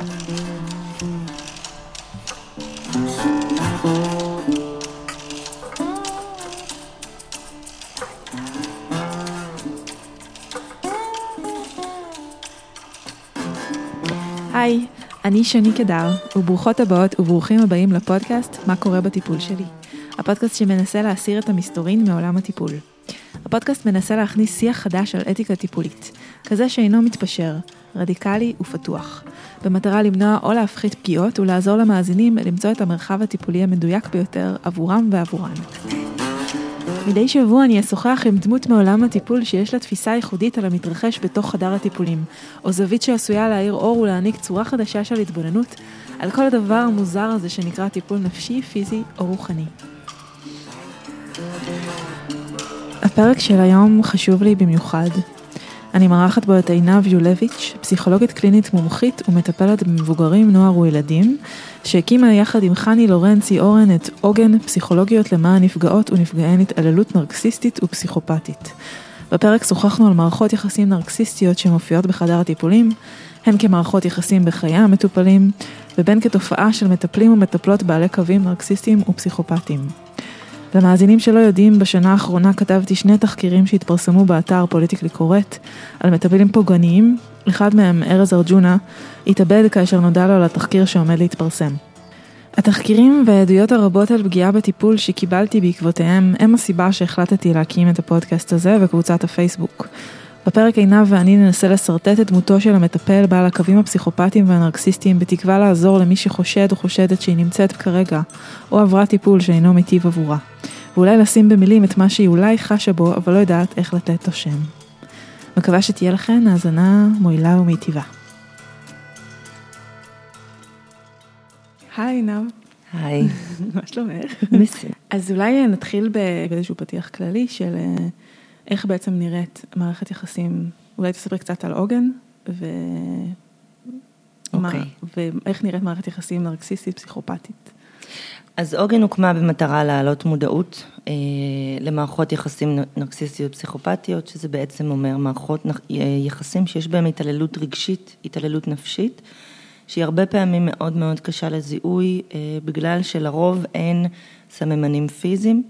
היי, אני שני קדר, וברוכות הבאות וברוכים הבאים לפודקאסט "מה קורה בטיפול שלי". הפודקאסט שמנסה להסיר את המסתורין מעולם הטיפול. הפודקאסט מנסה להכניס שיח חדש על אתיקה טיפולית, כזה שאינו מתפשר, רדיקלי ופתוח, במטרה למנוע או להפחית פגיעות ולעזור למאזינים למצוא את המרחב הטיפולי המדויק ביותר עבורם ועבורן. מדי שבוע אני אשוחח עם דמות מעולם הטיפול שיש לה תפיסה ייחודית על המתרחש בתוך חדר הטיפולים, או זווית שעשויה להאיר אור ולהעניק צורה חדשה של התבוננות על כל הדבר המוזר הזה שנקרא טיפול נפשי, פיזי או רוחני. הפרק של היום חשוב לי במיוחד. אני מארחת בו את עינב יולביץ', פסיכולוגית קלינית מומחית ומטפלת במבוגרים, נוער וילדים, שהקימה יחד עם חני לורנצי אורן את עוגן פסיכולוגיות למען נפגעות ונפגעי התעללות נרקסיסטית ופסיכופתית. בפרק שוחחנו על מערכות יחסים נרקסיסטיות שמופיעות בחדר הטיפולים, הן כמערכות יחסים בחיי המטופלים, ובין כתופעה של מטפלים ומטפלות בעלי קווים נרקסיסטיים ופסיכופתיים. למאזינים שלא יודעים, בשנה האחרונה כתבתי שני תחקירים שהתפרסמו באתר פוליטיקלי קורט על מטפלים פוגעניים, אחד מהם, ארז ארג'ונה, התאבד כאשר נודע לו על התחקיר שעומד להתפרסם. התחקירים והעדויות הרבות על פגיעה בטיפול שקיבלתי בעקבותיהם הם הסיבה שהחלטתי להקים את הפודקאסט הזה וקבוצת הפייסבוק. בפרק עינב ואני ננסה לשרטט את דמותו של המטפל בעל הקווים הפסיכופטיים והנרקסיסטיים בתקווה לעזור למי שחושד או חושדת שהיא נמצאת כרגע, או עברה טיפול שאינו מיטיב עבורה. ואולי לשים במילים את מה שהיא אולי חשה בו, אבל לא יודעת איך לתת לו שם. מקווה שתהיה לכן האזנה מועילה ומיטיבה. היי עינב. היי. מה שלומך? בסדר. אז אולי נתחיל באיזשהו פתיח כללי של אה, איך בעצם נראית מערכת יחסים, אולי תספרי קצת על עוגן, ו... אוקיי. ואיך נראית מערכת יחסים נרקסיסטית פסיכופתית. אז עוגן הוקמה במטרה להעלות מודעות אה, למערכות יחסים נרקסיסטיות פסיכופתיות, שזה בעצם אומר מערכות אה, יחסים שיש בהם התעללות רגשית, התעללות נפשית, שהיא הרבה פעמים מאוד מאוד קשה לזיהוי, אה, בגלל שלרוב אין סממנים פיזיים.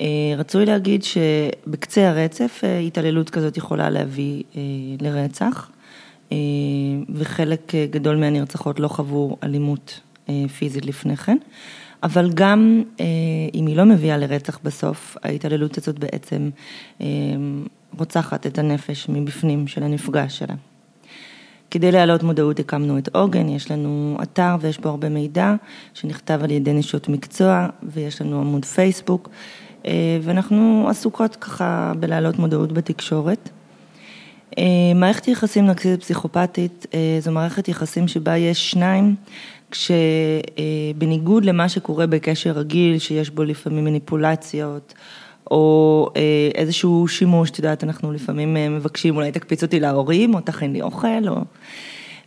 אה, רצוי להגיד שבקצה הרצף אה, התעללות כזאת יכולה להביא אה, לרצח, אה, וחלק אה, גדול מהנרצחות לא חוו אלימות פיזית לפני כן. אבל גם אה, אם היא לא מביאה לרצח בסוף, ההתעללות הזאת בעצם אה, רוצחת את הנפש מבפנים של הנפגע שלה. כדי להעלות מודעות הקמנו את עוגן, יש לנו אתר ויש בו הרבה מידע שנכתב על ידי נשות מקצוע ויש לנו עמוד פייסבוק אה, ואנחנו עסוקות ככה בלהעלות מודעות בתקשורת. אה, מערכת יחסים נרקסיסטית פסיכופתית אה, זו מערכת יחסים שבה יש שניים כשבניגוד למה שקורה בקשר רגיל, שיש בו לפעמים מניפולציות, או אה, איזשהו שימוש, את יודעת, אנחנו לפעמים אה, מבקשים, אולי תקפיץ אותי להורים, או תכין לי אוכל, או...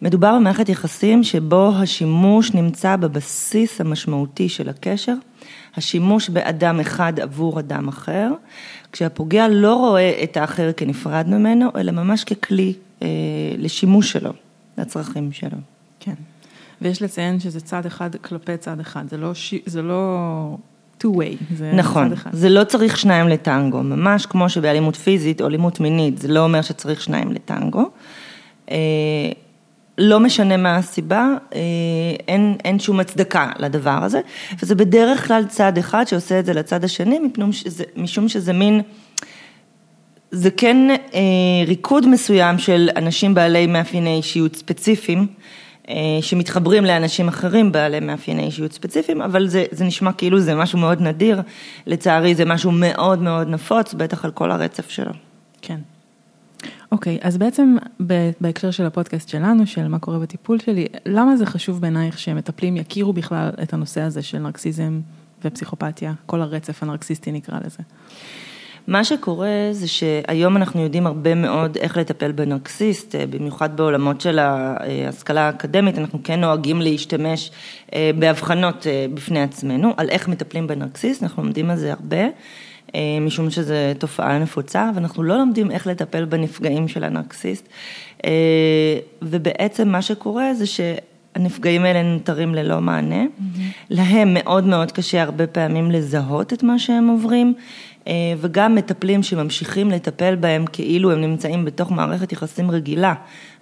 מדובר במערכת יחסים שבו השימוש נמצא בבסיס המשמעותי של הקשר, השימוש באדם אחד עבור אדם אחר, כשהפוגע לא רואה את האחר כנפרד ממנו, אלא ממש ככלי אה, לשימוש שלו, לצרכים שלו. כן. ויש לציין שזה צד אחד כלפי צד אחד, זה לא, ש... זה לא two way, זה נכון, צד אחד. זה לא צריך שניים לטנגו, ממש כמו שבאלימות פיזית או אלימות מינית, זה לא אומר שצריך שניים לטנגו. אה, לא משנה מה הסיבה, אה, אין, אין שום הצדקה לדבר הזה, וזה בדרך כלל צד אחד שעושה את זה לצד השני, שזה, משום שזה מין, זה כן אה, ריקוד מסוים של אנשים בעלי מאפייני אישיות ספציפיים, שמתחברים לאנשים אחרים בעלי מאפייני אישיות ספציפיים, אבל זה, זה נשמע כאילו זה משהו מאוד נדיר, לצערי זה משהו מאוד מאוד נפוץ, בטח על כל הרצף שלו. כן. אוקיי, אז בעצם בהקשר של הפודקאסט שלנו, של מה קורה בטיפול שלי, למה זה חשוב בעינייך שמטפלים יכירו בכלל את הנושא הזה של נרקסיזם ופסיכופתיה, כל הרצף הנרקסיסטי נקרא לזה? מה שקורה זה שהיום אנחנו יודעים הרבה מאוד איך לטפל בנרקסיסט, אה, במיוחד בעולמות של ההשכלה האקדמית, אנחנו כן נוהגים להשתמש אה, בהבחנות אה, בפני עצמנו, על איך מטפלים בנרקסיסט, אנחנו לומדים על זה הרבה, משום שזו תופעה נפוצה, ואנחנו לא לומדים איך לטפל בנפגעים של הנרקסיסט, ובעצם מה שקורה זה ש... הנפגעים האלה נותרים ללא מענה. Mm-hmm. להם מאוד מאוד קשה הרבה פעמים לזהות את מה שהם עוברים, וגם מטפלים שממשיכים לטפל בהם כאילו הם נמצאים בתוך מערכת יחסים רגילה,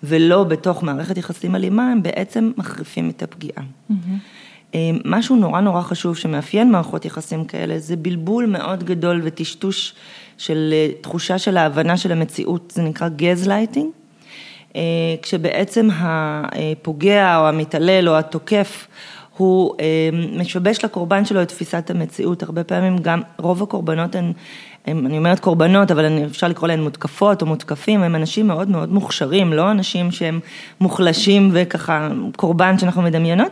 ולא בתוך מערכת יחסים אלימה, הם בעצם מחריפים את הפגיעה. Mm-hmm. משהו נורא נורא חשוב שמאפיין מערכות יחסים כאלה, זה בלבול מאוד גדול וטשטוש של אה, תחושה של ההבנה של המציאות, זה נקרא גז לייטינג. אה, כשבעצם הפוגע או המתעלל או התוקף הוא אה, משבש לקורבן שלו את תפיסת המציאות, הרבה פעמים גם רוב הקורבנות הן, הם, אני אומרת קורבנות, אבל אפשר לקרוא להן מותקפות או מותקפים, הם אנשים מאוד מאוד מוכשרים, לא אנשים שהם מוחלשים וככה קורבן שאנחנו מדמיינות.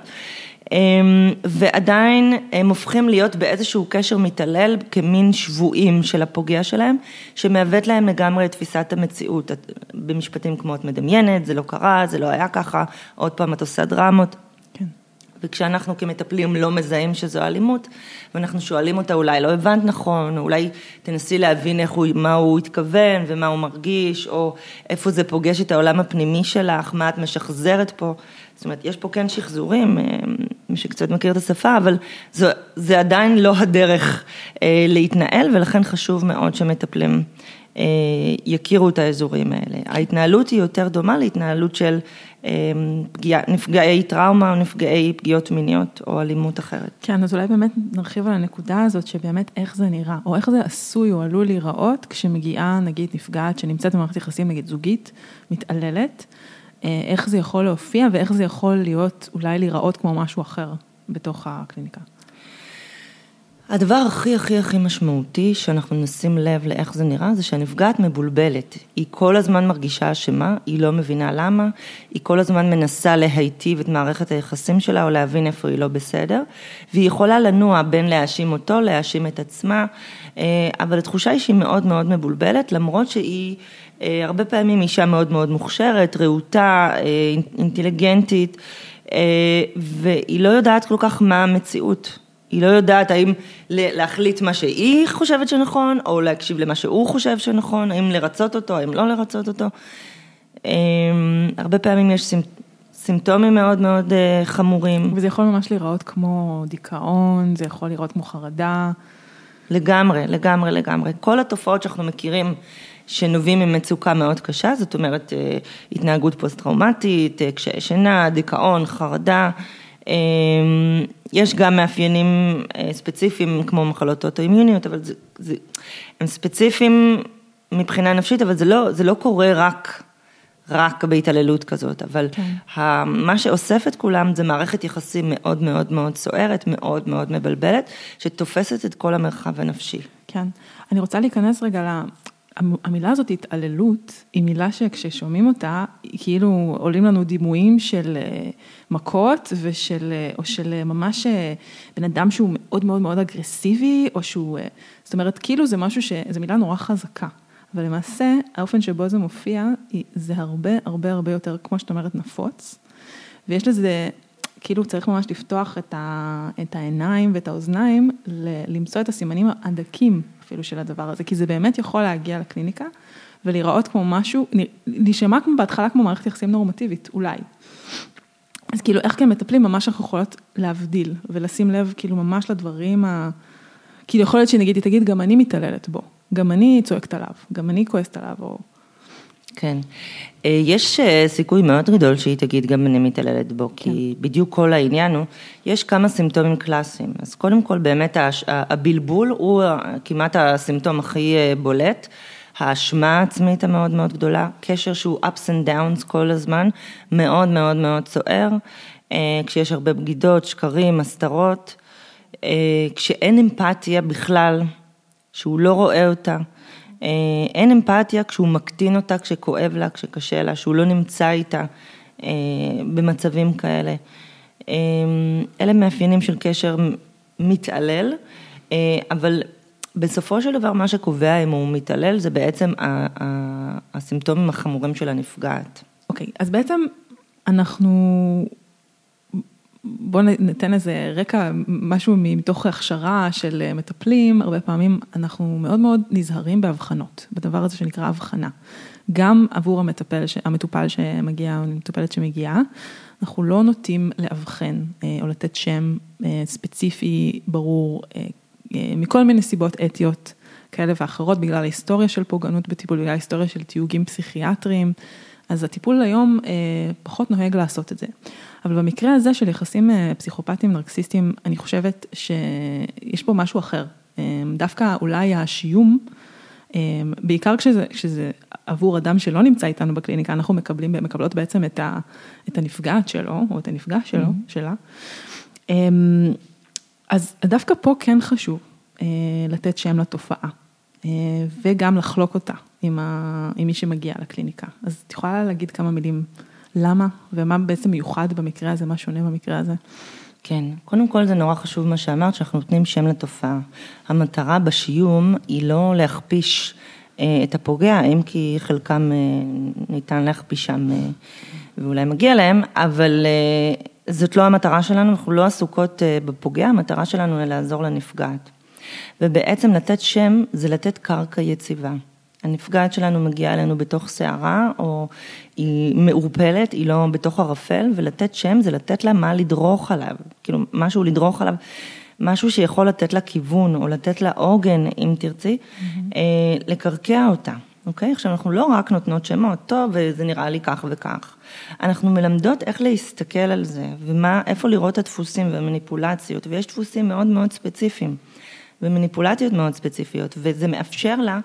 אמ, ועדיין הם הופכים להיות באיזשהו קשר מתעלל כמין שבויים של הפוגע שלהם, שמעוות להם לגמרי את תפיסת המציאות. במשפטים כמו את מדמיינת, זה לא קרה, זה לא היה ככה, עוד פעם את עושה דרמות. וכשאנחנו כמטפלים לא מזהים שזו אלימות, ואנחנו שואלים אותה, אולי לא הבנת נכון, אולי תנסי להבין איך הוא, מה הוא התכוון ומה הוא מרגיש, או איפה זה פוגש את העולם הפנימי שלך, מה את משחזרת פה. זאת אומרת, יש פה כן שחזורים, אה, מי שקצת מכיר את השפה, אבל זו, זה עדיין לא הדרך אה, להתנהל, ולכן חשוב מאוד שמטפלים אה, יכירו את האזורים האלה. ההתנהלות היא יותר דומה להתנהלות של נפגעי טראומה או נפגעי פגיעות מיניות או אלימות אחרת. כן, אז אולי באמת נרחיב על הנקודה הזאת, שבאמת איך זה נראה, או איך זה עשוי או עלול להיראות, כשמגיעה נגיד נפגעת שנמצאת במערכת יחסים נגיד זוגית, מתעללת. אה, איך זה יכול להופיע ואיך זה יכול להיות, אולי להיראות כמו משהו אחר בתוך הקליניקה. הדבר הכי הכי הכי משמעותי שאנחנו נשים לב לאיך זה נראה, זה שהנפגעת מבולבלת. היא כל הזמן מרגישה אשמה, היא לא מבינה למה, היא כל הזמן מנסה להיטיב את מערכת היחסים שלה או להבין איפה היא לא בסדר, והיא יכולה לנוע בין להאשים אותו, להאשים את עצמה, אה, אבל התחושה היא שהיא מאוד מאוד מבולבלת, למרות שהיא אה, הרבה פעמים אישה מאוד מאוד מוכשרת, רהוטה, אה, אינטליגנטית, והיא לא יודעת כל כך מה המציאות. היא לא יודעת האם להחליט מה שהיא חושבת שנכון, או להקשיב למה שהוא חושב שנכון, האם לרצות אותו, האם לא לרצות אותו. אמ, הרבה פעמים יש סימפטומים מאוד מאוד אה, חמורים. וזה יכול ממש להיראות כמו דיכאון, זה יכול להיראות כמו חרדה. לגמרי, לגמרי, לגמרי. כל התופעות שאנחנו מכירים שנובעים ממצוקה מאוד קשה, זאת אומרת אה, התנהגות פוסט-טראומטית, אה, קשיי שינה, דיכאון, חרדה. אמ, יש גם מאפיינים אה, ספציפיים כמו מחלות אוטואימיוניות, אבל זה, זה, הם ספציפיים מבחינה נפשית, אבל זה לא, זה לא קורה רק, רק בהתעללות כזאת, אבל כן. מה שאוסף את כולם זה מערכת יחסים מאוד מאוד מאוד סוערת, מאוד מאוד מבלבלת, שתופסת את כל המרחב הנפשי. כן, אני רוצה להיכנס רגע המילה הזאת התעללות היא מילה שכששומעים אותה, כאילו עולים לנו דימויים של אה, מכות ושל, אה, או של אה, ממש בן אדם שהוא מאוד מאוד מאוד אגרסיבי, או שהוא, זאת אומרת, כאילו זה משהו ש... זו מילה נורא חזקה, אבל למעשה האופן שבו זה מופיע, זה הרבה הרבה הרבה יותר, כמו שאת אומרת, נפוץ, ויש לזה, כאילו צריך ממש לפתוח את, ה, את העיניים ואת האוזניים, למצוא את הסימנים הדקים אפילו של הדבר הזה, כי זה באמת יכול להגיע לקליניקה ולהיראות כמו משהו, להישמע כמו בהתחלה כמו מערכת יחסים נורמטיבית, אולי. אז כאילו איך כמטפלים ממש אנחנו יכולות להבדיל ולשים לב כאילו ממש לדברים ה... כאילו יכול להיות שנגיד היא תגיד גם אני מתעללת בו, גם אני צועקת עליו, גם אני כועסת עליו או... כן, אה, יש אה, סיכוי מאוד גדול שהיא תגיד גם אני מתעללת בו, כן. כי בדיוק כל העניין הוא, יש כמה סימפטומים קלאסיים, אז קודם כל באמת הבלבול הוא כמעט הסימפטום הכי אה, בולט, האשמה העצמית המאוד מאוד גדולה, קשר שהוא ups and downs כל הזמן, מאוד מאוד מאוד סוער, כשיש הרבה בגידות, שקרים, הסתרות, כשאין אמפתיה בכלל, שהוא לא רואה אותה. אה, אין אמפתיה כשהוא מקטין אותה, כשכואב לה, כשקשה לה, שהוא לא נמצא איתה אה, במצבים כאלה. אה, אלה מאפיינים של קשר מתעלל, אבל בסופו של דבר מה שקובע אם הוא מתעלל זה בעצם הסימפטומים החמורים של הנפגעת. אוקיי, okay, אז בעצם אנחנו בואו ניתן איזה רקע, משהו מתוך הכשרה של אה, מטפלים, הרבה פעמים אנחנו מאוד מאוד נזהרים בהבחנות, בדבר הזה שנקרא הבחנה. גם עבור המטפל, המטופל שמגיע או מטופלת שמגיעה, אנחנו לא נוטים לאבחן או לתת שם ספציפי, ברור, מכל מיני סיבות אתיות כאלה ואחרות, בגלל ההיסטוריה של פוגענות בטיפול, בגלל ההיסטוריה של תיוגים פסיכיאטריים. אז הטיפול היום אה, פחות נוהג לעשות את זה. אבל במקרה הזה של יחסים אה, פסיכופטיים נרקסיסטיים, אני חושבת שיש פה משהו אחר. אה, דווקא אולי השיום, אה, בעיקר כשזה, כשזה עבור אדם שלא נמצא איתנו בקליניקה, אנחנו מקבלים, מקבלות בעצם את, ה, את הנפגעת שלו, או את הנפגע שלו, mm-hmm. שלה. אז דווקא פה כן חשוב לתת שם לתופעה. וגם לחלוק אותה עם, ה, עם מי שמגיע לקליניקה. אז את יכולה להגיד כמה מילים למה ומה בעצם מיוחד במקרה הזה, מה שונה במקרה הזה? כן, קודם כל זה נורא חשוב מה שאמרת, שאנחנו נותנים שם לתופעה. המטרה בשיום היא לא להכפיש אה, את הפוגע, אם כי חלקם ניתן להכפישם ואולי מגיע להם, אבל זאת לא המטרה שלנו, אנחנו לא עסוקות בפוגע, המטרה שלנו היא לעזור לנפגעת. ובעצם לתת שם זה לתת קרקע יציבה. הנפגעת שלנו מגיעה אלינו בתוך סערה, או היא מעורפלת, היא לא בתוך ערפל, ולתת שם זה לתת לה מה לדרוך עליו, כאילו משהו לדרוך עליו, משהו שיכול לתת לה כיוון, או לתת לה עוגן, אם תרצי, mm-hmm. לקרקע אותה, אוקיי? עכשיו, אנחנו לא רק נותנות שמות, טוב, זה נראה לי כך וכך. אנחנו מלמדות איך להסתכל על זה, ומה, איפה לראות את הדפוסים והמניפולציות, ויש דפוסים מאוד מאוד ספציפיים. ומניפולציות מאוד ספציפיות, וזה מאפשר לה,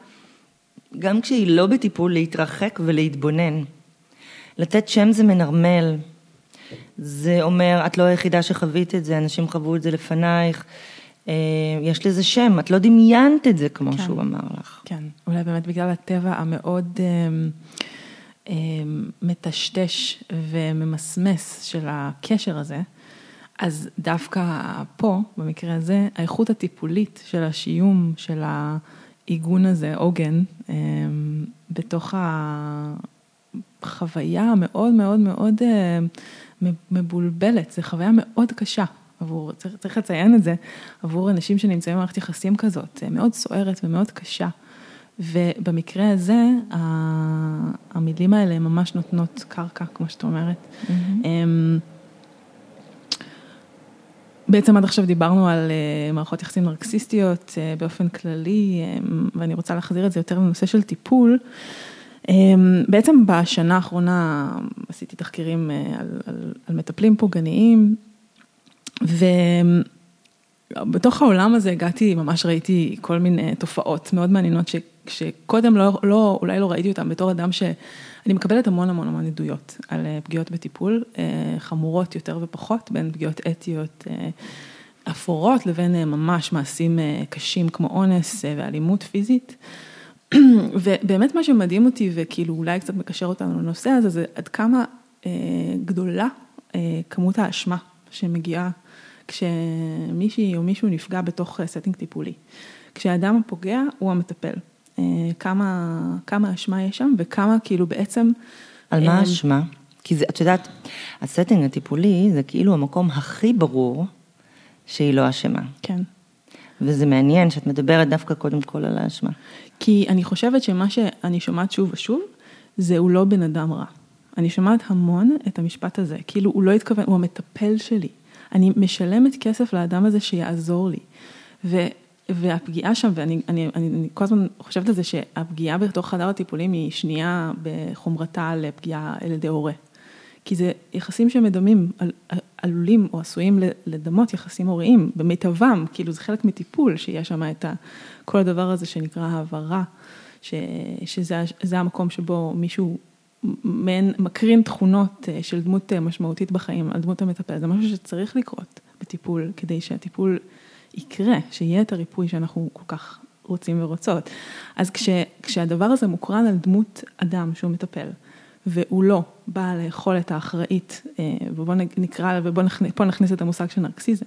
גם כשהיא לא בטיפול, להתרחק ולהתבונן. לתת שם זה מנרמל, זה אומר, את לא היחידה שחווית את זה, אנשים חוו את זה לפנייך, אה, יש לזה שם, את לא דמיינת את זה כמו כן, שהוא אמר לך. כן, אולי באמת בגלל הטבע המאוד אה, אה, מטשטש וממסמס של הקשר הזה, אז דווקא פה, במקרה הזה, האיכות הטיפולית של השיום, של העיגון הזה, עוגן, אמ, בתוך החוויה המאוד מאוד מאוד אה, מבולבלת, זו חוויה מאוד קשה עבור, צריך, צריך לציין את זה, עבור אנשים שנמצאים במערכת יחסים כזאת, אה, מאוד סוערת ומאוד קשה. ובמקרה הזה, המילים האלה ממש נותנות קרקע, כמו שאת אומרת. Mm-hmm. בעצם עד עכשיו דיברנו על אה, מערכות יחסים נרקסיסטיות אה, באופן כללי, אה, ואני רוצה להחזיר את זה יותר לנושא של טיפול. בעצם בשנה האחרונה עשיתי תחקירים על, על, על מטפלים פוגעניים, ובתוך העולם הזה הגעתי, ממש ראיתי כל מיני תופעות מאוד מעניינות, שקודם לא, לא, אולי לא ראיתי אותן בתור אדם ש... אני מקבלת המון המון המון עדויות על אה, פגיעות בטיפול, אה, חמורות יותר ופחות, בין פגיעות אתיות אה, אפורות לבין ממש מעשים קשים כמו אונס ואלימות פיזית. ובאמת מה שמדהים אותי וכאילו אולי קצת מקשר אותנו לנושא הזה, זה עד כמה גדולה כמות האשמה שמגיעה כשמישהי או מישהו נפגע בתוך setting טיפולי. כשהאדם הפוגע הוא המטפל. אה, כמה, כמה אשמה יש שם וכמה כאילו בעצם... על מה אה, האשמה? כי זה, את יודעת, הסטינג הטיפולי זה כאילו המקום הכי ברור שהיא לא אשמה. כן. וזה מעניין שאת מדברת דווקא קודם כל על האשמה. כי אני חושבת שמה שאני שומעת שוב ושוב, זה הוא לא בן אדם רע. אני שומעת המון את המשפט הזה, כאילו הוא לא התכוון, הוא המטפל שלי. אני משלמת כסף לאדם הזה שיעזור לי. ו... והפגיעה שם, ואני אני, אני, אני כל הזמן חושבת על זה שהפגיעה בתוך חדר הטיפולים היא שנייה בחומרתה לפגיעה על ידי הורה. כי זה יחסים שמדמים, על, עלולים או עשויים לדמות יחסים הוריים במיטבם, כאילו זה חלק מטיפול, שיש שם את ה, כל הדבר הזה שנקרא העברה, ש, שזה המקום שבו מישהו מעין מקרין תכונות אה, של דמות אה, משמעותית בחיים על דמות המטפל, זה משהו שצריך לקרות בטיפול, כדי שהטיפול יקרה, שיהיה את הריפוי שאנחנו כל כך רוצים ורוצות. אז כש, כשהדבר הזה מוקרן על דמות אדם שהוא מטפל, והוא לא בעל היכולת האחראית, אה, ובואו נקרא, ובואו נכניס, נכניס את המושג של נרקסיזם,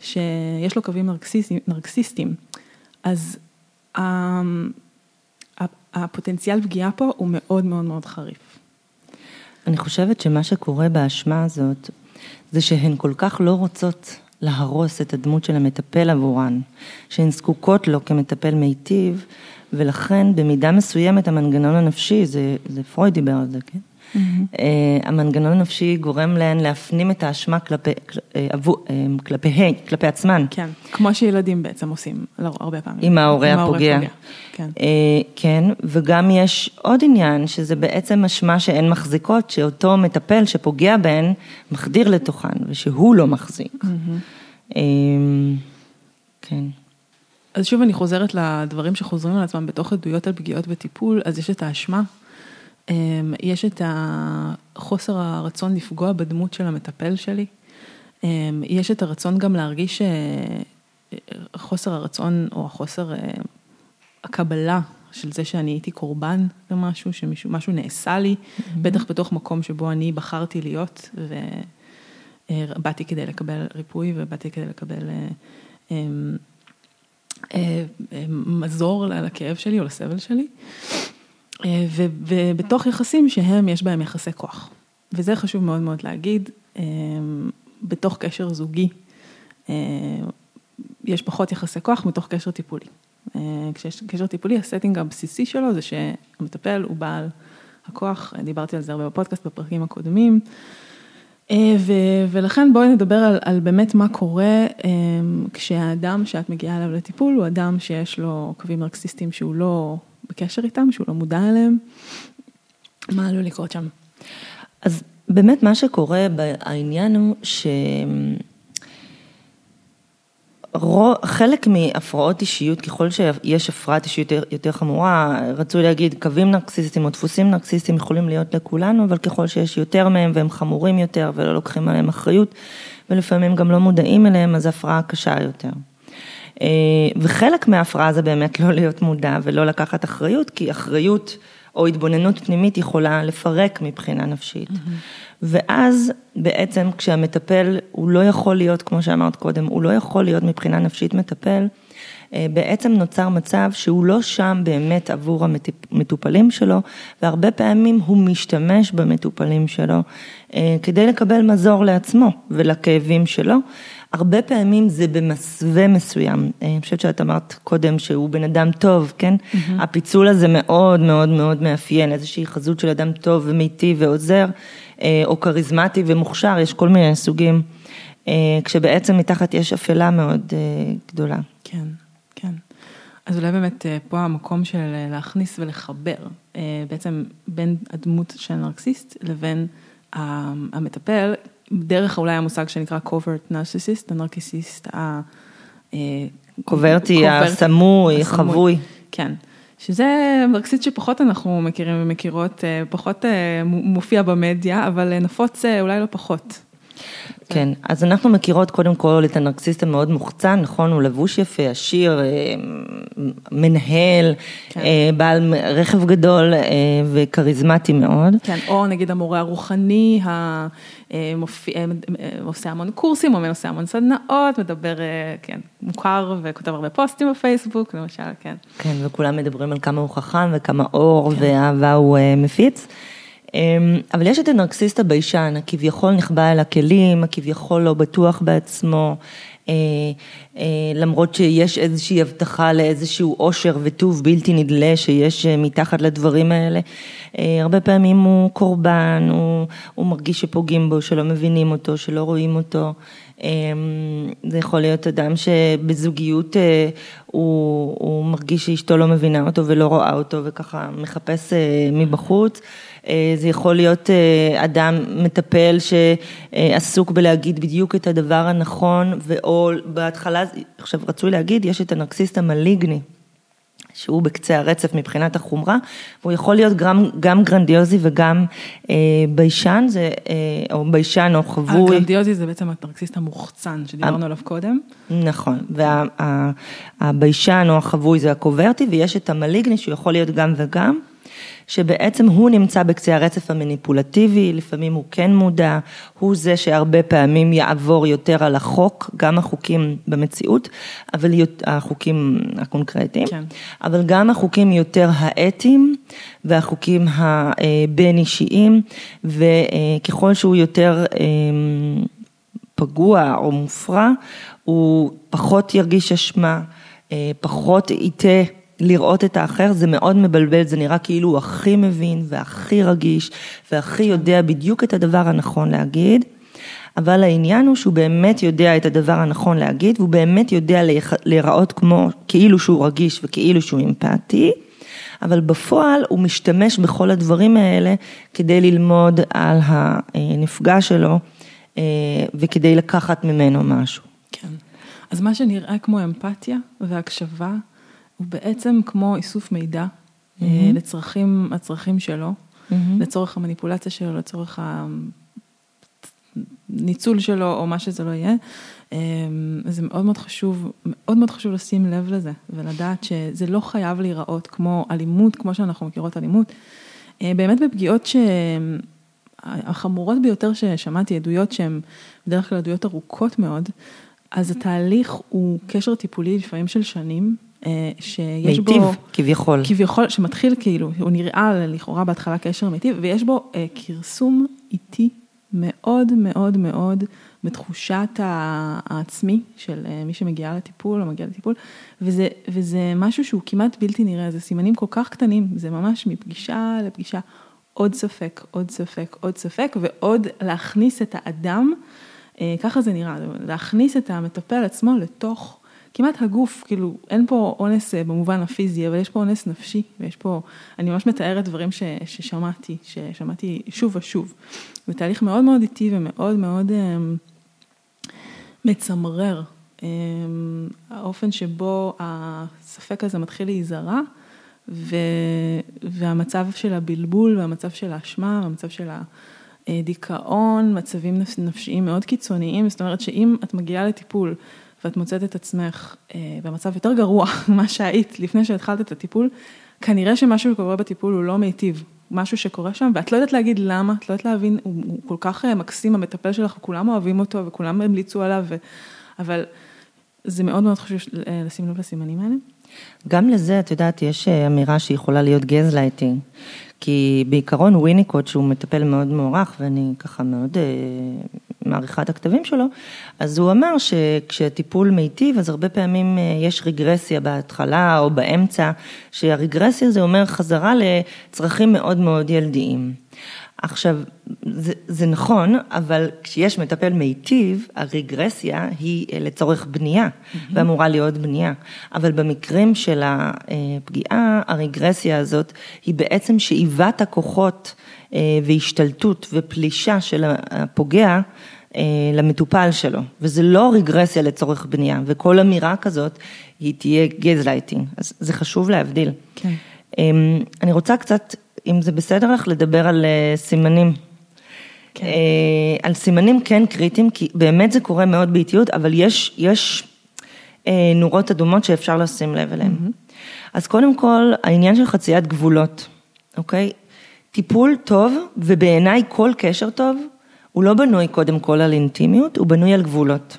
שיש לו קווים נרקסיסטים, נרקסיסטים אז הפוטנציאל פגיעה פה הוא מאוד מאוד מאוד חריף. אני חושבת שמה שקורה באשמה הזאת, זה שהן כל כך לא רוצות להרוס את הדמות של המטפל עבורן, שהן זקוקות לו כמטפל מיטיב, ולכן במידה מסוימת המנגנון הנפשי, זה, זה פרויד דיבר על זה, כן? Mm-hmm. המנגנון הנפשי גורם להן להפנים את האשמה כלפי, כלפי, כלפי עצמן. כן, כמו שילדים בעצם עושים לא, הרבה פעמים. עם ההורה הפוגע. כן. כן, וגם יש עוד עניין, שזה בעצם אשמה שהן מחזיקות, שאותו מטפל שפוגע בהן, מחדיר לתוכן, ושהוא לא מחזיק. Mm-hmm. כן. אז שוב אני חוזרת לדברים שחוזרים על עצמם בתוך עדויות על פגיעות בטיפול, אז יש את האשמה, אמ, יש את חוסר הרצון לפגוע בדמות של המטפל שלי, אמ, יש את הרצון גם להרגיש, אה, חוסר הרצון או החוסר אה, הקבלה של זה שאני הייתי קורבן למשהו, שמשהו נעשה לי, mm-hmm. בטח בתוך מקום שבו אני בחרתי להיות, ובאתי כדי לקבל ריפוי ובאתי כדי לקבל אמ, אה, אה, מזור לכאב שלי או לסבל שלי, אה, ובתוך יחסים שהם, יש בהם יחסי כוח. וזה חשוב מאוד מאוד להגיד, בתוך קשר זוגי, יש פחות יחסי כוח מתוך קשר טיפולי. כשיש קשר טיפולי, הסטינג הבסיסי שלו זה שהמטפל הוא בעל הכוח, דיברתי על זה הרבה בפודקאסט בפרקים הקודמים. אה, ו- ולכן בואי נדבר על, על באמת מה קורה כשהאדם שאת מגיעה אליו לטיפול הוא אדם שיש לו קווים נרקסיסטיים שהוא לא בקשר איתם, שהוא לא מודע אליהם, מה עלול לקרות שם? אז באמת מה שקורה העניין הוא ש... חלק מהפרעות אישיות, ככל שיש הפרעת אישיות יותר, חמורה, רצוי להגיד קווים נרקסיסטיים או דפוסים נרקסיסטיים יכולים להיות לכולנו, אבל ככל שיש יותר מהם והם חמורים יותר ולא לוקחים עליהם אחריות, ולפעמים גם לא מודעים אליהם, אז הפרעה קשה יותר. אה, וחלק מההפרעה זה באמת לא להיות מודע ולא לקחת אחריות, כי אחריות או התבוננות פנימית יכולה לפרק מבחינה נפשית. Mm-hmm. ואז בעצם כשהמטפל, הוא לא יכול להיות, כמו שאמרת קודם, הוא לא יכול להיות מבחינה נפשית מטפל, אה, בעצם נוצר מצב שהוא לא שם באמת עבור המטופלים שלו, והרבה פעמים הוא משתמש במטופלים שלו אה, כדי לקבל מזור לעצמו ולכאבים שלו. הרבה פעמים זה במסווה מסוים, אה, אני חושבת שאת אמרת קודם שהוא בן אדם טוב, כן? Mm-hmm. הפיצול הזה מאוד מאוד מאוד מאפיין, איזושהי חזות של אדם טוב ומיטיב ועוזר, אה, או כריזמטי ומוכשר, יש כל מיני סוגים, אה, כשבעצם מתחת יש אפלה מאוד גדולה. כן, כן. אז אולי באמת פה המקום של להכניס ולחבר בעצם בין הדמות של נרקסיסט לבין המטפל, דרך אולי המושג שנקרא covert narcissist, הנרקיסיסט ה... אה, קוברטי, הסמוי, חבוי. כן. שזה נרקסיסט שפחות אנחנו מכירים ומכירות, אה, פחות אה, מופיע במדיה, אבל נפוץ אולי לא פחות. כן, אז אנחנו מכירות קודם כל את הנרקסיסט המאוד מוחצן, נכון? הוא לבוש יפה, עשיר, אה, מנהל, כן. אה, בעל רכב גדול אה, וכריזמטי מאוד. כן, או נגיד המורה הרוחני, עושה המון קורסים, או עושה המון סדנאות, מדבר, כן, מוכר וכותב הרבה פוסטים בפייסבוק, למשל, כן. כן, וכולם מדברים על כמה הוא חכם וכמה אור כן. ואהבה הוא מפיץ. אמ, אבל יש את הנרקסיסט הביישן, הכביכול נחבא אל הכלים, הכביכול לא בטוח בעצמו, אה, אה, למרות שיש איזושהי הבטחה לאיזשהו עושר וטוב בלתי נדלה שיש אה, מתחת לדברים האלה. הרבה פעמים הוא קורבן, הוא, הוא מרגיש שפוגעים בו, שלא מבינים אותו, שלא רואים אותו. אמ, זה יכול להיות אדם שבזוגיות הוא, הוא מרגיש שאשתו לא מבינה אותו ולא רואה אותו וככה מחפש מבחוץ. אה, זה יכול להיות אה, אדם מטפל שעסוק בלהגיד בדיוק את הדבר הנכון, ואו בהתחלה, עכשיו רצוי להגיד, יש את הנרקסיסט ה malignant. שהוא בקצה הרצף מבחינת החומרה, והוא יכול להיות גם, גם גרנדיוזי וגם אה, ביישן, זה, אה, או ביישן או חבוי. הגרנדיוזי זה בעצם הנרקסיסט המוחצן שדיברנו עליו קודם. נכון, והביישן וה, או החבוי זה ה covertי, ויש את ה malignant שהוא יכול להיות גם וגם. שבעצם הוא נמצא בקצה הרצף המניפולטיבי, לפעמים הוא כן מודע, הוא זה שהרבה פעמים יעבור יותר על החוק, גם החוקים במציאות, אבל החוקים הקונקרטיים, כן. אבל גם החוקים יותר האתיים והחוקים הבין אישיים, וככל שהוא יותר אמ, פגוע או מופרע, הוא פחות ירגיש אשמה, אה, פחות יטעה לראות את האחר, זה מאוד מבלבל, זה נראה כאילו הוא הכי מבין והכי רגיש והכי יודע בדיוק את הדבר הנכון להגיד. אבל העניין הוא שהוא באמת יודע את הדבר הנכון להגיד, והוא באמת יודע להיראות כמו, כאילו שהוא רגיש וכאילו שהוא אמפתי, אבל בפועל הוא משתמש בכל הדברים האלה כדי ללמוד על הנפגע שלו אה, וכדי לקחת ממנו משהו. כן. אז מה שנראה כמו אמפתיה והקשבה, הוא בעצם כמו איסוף מידע mm-hmm. לצרכים, הצרכים שלו, mm-hmm. לצורך המניפולציה שלו, לצורך הניצול שלו או מה שזה לא יהיה. אה, זה מאוד מאוד חשוב, מאוד מאוד חשוב לשים לב לזה ולדעת שזה לא חייב להיראות כמו אלימות, כמו שאנחנו מכירות אלימות. באמת בפגיעות שהחמורות ביותר ששמעתי, עדויות שהן בדרך כלל עדויות ארוכות מאוד, אז התהליך הוא קשר טיפולי לפעמים של שנים, אה, שיש מיטיב, בו... מיטיב, כביכול. כביכול, שמתחיל כאילו, הוא נראה לכאורה בהתחלה קשר מיטיב, ויש בו אה, כרסום איטי מאוד מאוד מאוד בתחושת העצמי של אה, מי שמגיעה לטיפול או מגיע לטיפול, וזה, וזה משהו שהוא כמעט בלתי נראה, זה סימנים כל כך קטנים, זה ממש מפגישה לפגישה, עוד ספק, עוד ספק, עוד ספק, ועוד להכניס את האדם. אה, ככה זה נראה, להכניס את המטפל עצמו לתוך כמעט הגוף, כאילו אין פה אונס אה, במובן הפיזי, אבל יש פה אונס נפשי, ויש פה, אני ממש מתארת דברים ש, ששמעתי, ששמעתי שוב ושוב. זה תהליך מאוד מאוד איטי ומאוד מאוד אה, מצמרר, האופן שבו הספק הזה מתחיל להיזרע, והמצב של הבלבול והמצב של האשמה, והמצב של ה... אה, דיכאון, מצבים נפשיים מאוד קיצוניים, זאת אומרת שאם את מגיעה לטיפול ואת מוצאת את עצמך אה, במצב יותר גרוע ממה שהיית לפני שהתחלת את הטיפול, כנראה שמשהו שקורה בטיפול הוא לא מיטיב, משהו שקורה שם, ואת לא יודעת להגיד למה, את לא יודעת להבין, הוא, הוא כל כך אה, מקסים, המטפל שלך, וכולם אוהבים אותו וכולם המליצו עליו, ו... אבל זה מאוד מאוד חשוב לשים לב לסימנים האלה. גם לזה, את יודעת, יש אמירה שיכולה להיות גזלייטינג. כי בעיקרון וויניקוט, שהוא מטפל מאוד מוערך, ואני ככה מאוד אה, מעריכה את הכתבים שלו, אז הוא אמר שכשהטיפול מיטיב, אז הרבה פעמים אה, יש רגרסיה בהתחלה או באמצע, שהרגרסיה זה אומר חזרה לצרכים מאוד מאוד ילדיים. עכשיו, זה, זה נכון, אבל כשיש מטפל מיטיב, הרגרסיה היא אה, לצורך בנייה, mm-hmm. ואמורה להיות בנייה. אבל במקרים של הפגיעה, הרגרסיה הזאת היא בעצם שאיבת הכוחות אה, והשתלטות ופלישה של הפוגע אה, למטופל שלו, וזה לא רגרסיה לצורך בנייה, וכל אמירה כזאת היא תהיה גזלייטינג, אז זה חשוב להבדיל. כן. אמ, אני רוצה קצת אם זה בסדר לך, לדבר על אה, סימנים. כן. אה, על סימנים כן קריטיים, כי באמת זה קורה מאוד באיטיות, אבל יש, יש אה, נורות אדומות שאפשר לשים לב אליהן. Mm-hmm. אז קודם כל, העניין של חציית גבולות, אוקיי? טיפול טוב, ובעיניי כל קשר טוב, הוא לא בנוי קודם כל על אינטימיות, הוא בנוי על גבולות.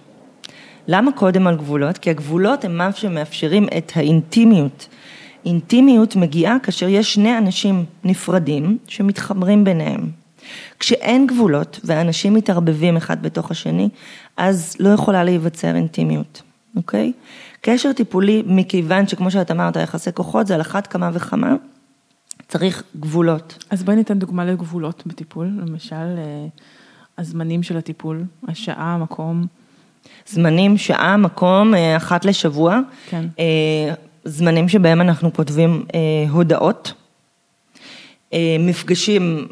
למה קודם על גבולות? כי הגבולות הם מה שמאפשרים את האינטימיות. אינטימיות מגיעה כאשר יש שני אנשים נפרדים שמתחברים ביניהם. כשאין גבולות ואנשים מתערבבים אחד בתוך השני, אז לא יכולה להיווצר אינטימיות, אוקיי? קשר טיפולי, מכיוון שכמו שאת אמרת, יחסי כוחות זה על אחת כמה וכמה, צריך גבולות. אז בואי ניתן דוגמה לגבולות בטיפול, למשל אה, הזמנים של הטיפול, השעה, המקום. זמנים, שעה, מקום, אה, אחת לשבוע. כן. זמנים שבהם אנחנו כותבים אה, הודעות, אה, מפגשים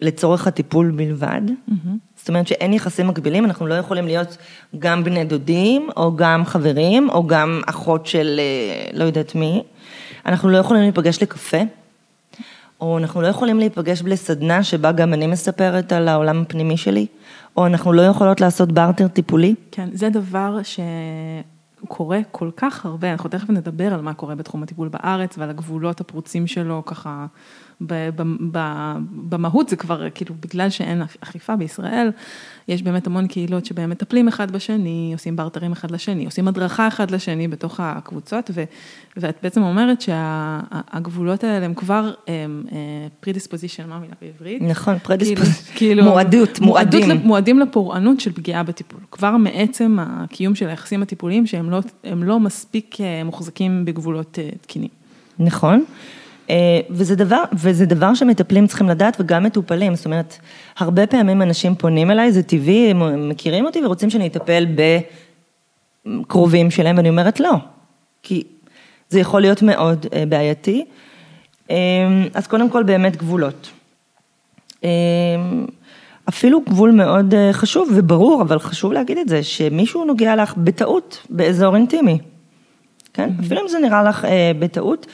לצורך הטיפול בלבד, mm-hmm. זאת אומרת שאין יחסים מקבילים, אנחנו לא יכולים להיות גם בני דודים, או גם חברים, או גם אחות של אה, לא יודעת מי, אנחנו לא יכולים להיפגש לקפה, או אנחנו לא יכולים להיפגש לסדנה שבה גם אני מספרת על העולם הפנימי שלי, או אנחנו לא יכולות לעשות בארטר טיפולי. כן, זה דבר ש... קורה כל כך הרבה, אנחנו תכף נדבר על מה קורה בתחום הטיפול בארץ ועל הגבולות הפרוצים שלו ככה במהות זה כבר כאילו בגלל שאין אכיפה בישראל, יש באמת המון קהילות שבהם מטפלים אחד בשני, עושים barterים אחד לשני, עושים הדרכה אחד לשני בתוך הקבוצות, ו, ואת בעצם אומרת שהגבולות האלה הם כבר predisposition, מה המילה בעברית? נכון, predisposition, כאילו, מועדות, מועדים. מועדים לפורענות של פגיעה בטיפול, כבר מעצם הקיום של היחסים הטיפוליים שהם לא, לא מספיק אה, מוחזקים בגבולות אה, תקינים. נכון. אה, וזה דבר, וזה דבר שמטפלים צריכים לדעת וגם מטופלים, זאת אומרת, הרבה פעמים אנשים פונים אליי, זה טבעי, הם מכירים אותי ורוצים שאני אטפל בקרובים שלהם, ואני אומרת לא, כי זה יכול להיות מאוד אה, בעייתי. אה, אז קודם כל באמת גבולות. אפילו גבול מאוד חשוב וברור, אבל חשוב להגיד את זה, שמישהו נוגע לך בטעות באזור אינטימי, כן? Mm-hmm. אפילו אם זה נראה לך בטעות.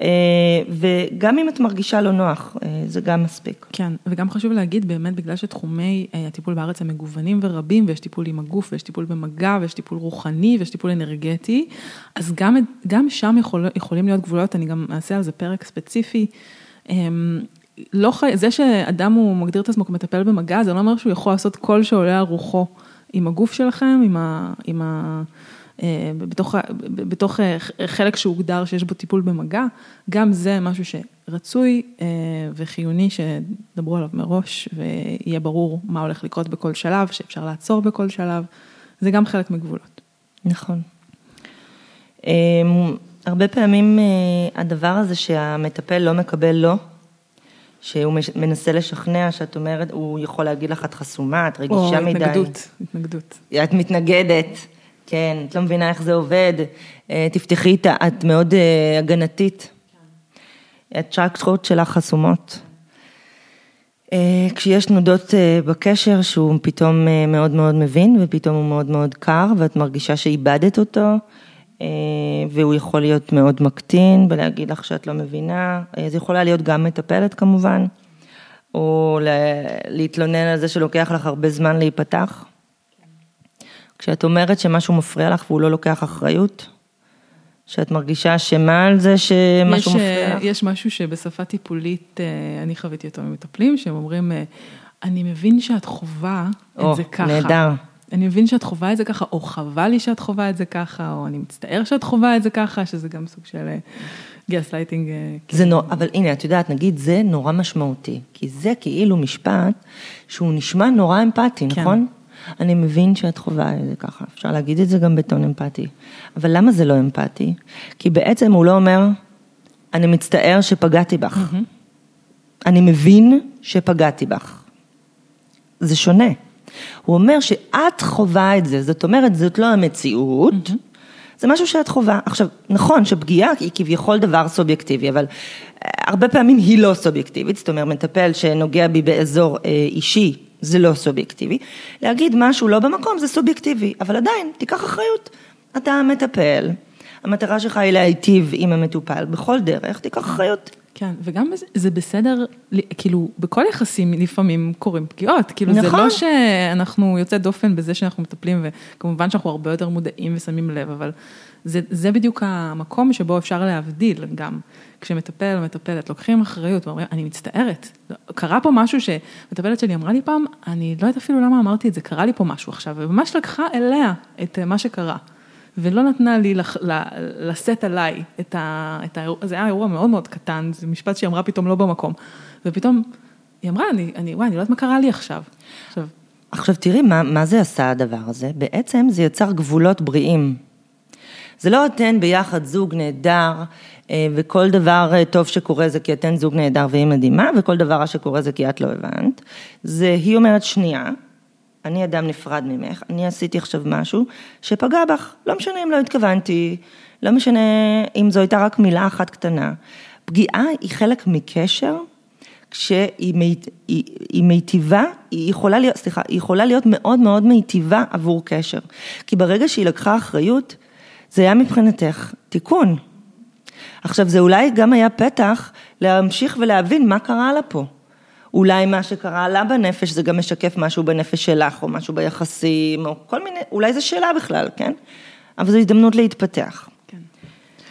אה, וגם אם את מרגישה לא נוח, אה, זה גם מספיק. כן, וגם חשוב להגיד באמת, בגלל שתחומי אה, הטיפול בארץ הם מגוונים ורבים, ויש טיפול עם הגוף, ויש טיפול במגע, ויש טיפול רוחני, ויש טיפול אנרגטי, אז גם, גם שם יכול, יכולים להיות גבולות, אני גם אעשה על זה פרק ספציפי. אמ, לא חי... זה שאדם הוא מגדיר את עצמו כמטפל במגע, זה לא אומר שהוא יכול לעשות כל שעולה על רוחו עם הגוף שלכם, עם ה... עם ה... אה, בתוך, בתוך אה, חלק שהוגדר שיש בו טיפול במגע, גם זה משהו שרצוי אה, וחיוני שדברו עליו מראש ויהיה ברור מה הולך לקרות בכל שלב, שאפשר לעצור בכל שלב, זה גם חלק מגבולות. נכון. הרבה פעמים הדבר הזה שהמטפל לא מקבל לא, שהוא מנסה לשכנע, שאת אומרת, הוא יכול להגיד לך, את חסומה, את רגישה או, מדי. או, התנגדות, התנגדות. את מתנגדת. כן, את לא מבינה איך זה עובד, אה, תפתחי איתה, את מאוד אה, הגנתית. הצ'קרות שלך חסומות. אה, כשיש תנודות בקשר שהוא פתאום מאוד מאוד מבין ופתאום הוא מאוד מאוד קר ואת מרגישה שאיבדת אותו והוא יכול להיות מאוד מקטין ולהגיד לך שאת לא מבינה, זה יכולה להיות גם מטפלת כמובן, או להתלונן על זה שלוקח לך הרבה זמן להיפתח. כשאת אומרת שמשהו מפריע לך והוא לא לוקח אחריות, שאת מרגישה אשמה על זה שמשהו יש, מפריע לך? יש משהו שבשפה טיפולית, אה, אני חוויתי אותו ממטפלים, שהם אומרים, אה, אני מבין שאת חווה או, את זה ככה. נהדר. אני מבין שאת חווה את זה ככה, או חבל לי שאת חווה את זה ככה, או אני מצטער שאת חווה את זה ככה, שזה גם סוג של גס אה, lighting. זה נורא, אבל הנה, את יודעת, נגיד, זה נורא משמעותי, כי זה כאילו משפט שהוא נשמע נורא אמפתי, כן. נכון? אני מבין שאת חווה את זה ככה, אפשר להגיד את זה גם בטון אמפתי. אבל למה זה לא אמפתי? כי בעצם הוא לא אומר, אני מצטער שפגעתי בך. Mm-hmm. אני מבין שפגעתי בך. זה שונה. הוא אומר שאת חווה את זה, זאת אומרת, זאת לא המציאות, mm-hmm. זה משהו שאת חווה. עכשיו, נכון שפגיעה היא כביכול דבר סובייקטיבי, אבל אה, הרבה פעמים היא לא סובייקטיבית, זאת אומרת, מטפל שנוגע בי באזור אה, אישי, זה לא סובייקטיבי. להגיד משהו לא במקום זה סובייקטיבי, אבל עדיין, תיקח אחריות. אתה מטפל, המטרה שלך היא להיטיב עם המטופל בכל דרך, תיקח אחריות. כן, וגם זה בסדר, כאילו, בכל יחסים לפעמים קורים פגיעות, כאילו נכון. זה לא שאנחנו יוצא דופן בזה שאנחנו מטפלים, וכמובן שאנחנו הרבה יותר מודעים ושמים לב, אבל זה, זה בדיוק המקום שבו אפשר להבדיל גם. כשמטפל או מטפלת לוקחים אחריות ואומרים, אני מצטערת, קרה פה משהו שמטפלת שלי אמרה לי פעם, אני לא יודעת אפילו למה אמרתי את זה, קרה לי פה משהו עכשיו, וממש לקחה אליה את מה שקרה. ולא נתנה לי לשאת עליי את ה... את האירוע, זה היה אירוע מאוד מאוד קטן, זה משפט שהיא אמרה פתאום לא במקום. ופתאום, היא אמרה, אני, אני, וואי, אני לא יודעת מה קרה לי עכשיו. עכשיו, עכשיו תראי, מה, מה זה עשה הדבר הזה? בעצם זה יצר גבולות בריאים. זה לא אתן ביחד זוג נהדר, אה, וכל דבר אה, טוב שקורה זה כי אתן זוג נהדר והיא מדהימה, וכל דבר רע שקורה זה כי את לא הבנת. זה, היא אומרת, שנייה, אני אדם נפרד ממך, אני עשיתי עכשיו משהו שפגע בך, לא משנה אם לא התכוונתי, לא משנה אם זו הייתה רק מילה אחת קטנה. פגיעה היא חלק מקשר, כשהיא היא, היא מיטיבה, היא יכולה להיות, סליחה, היא יכולה להיות מאוד מאוד מיטיבה עבור קשר. כי ברגע שהיא לקחה אחריות, זה היה מבחינתך תיקון. עכשיו זה אולי גם היה פתח להמשיך ולהבין מה קרה לה פה. אולי מה שקרה לה בנפש זה גם משקף משהו בנפש שלך, או משהו ביחסים, או כל מיני, אולי זו שאלה בכלל, כן? אבל זו הזדמנות להתפתח. כן.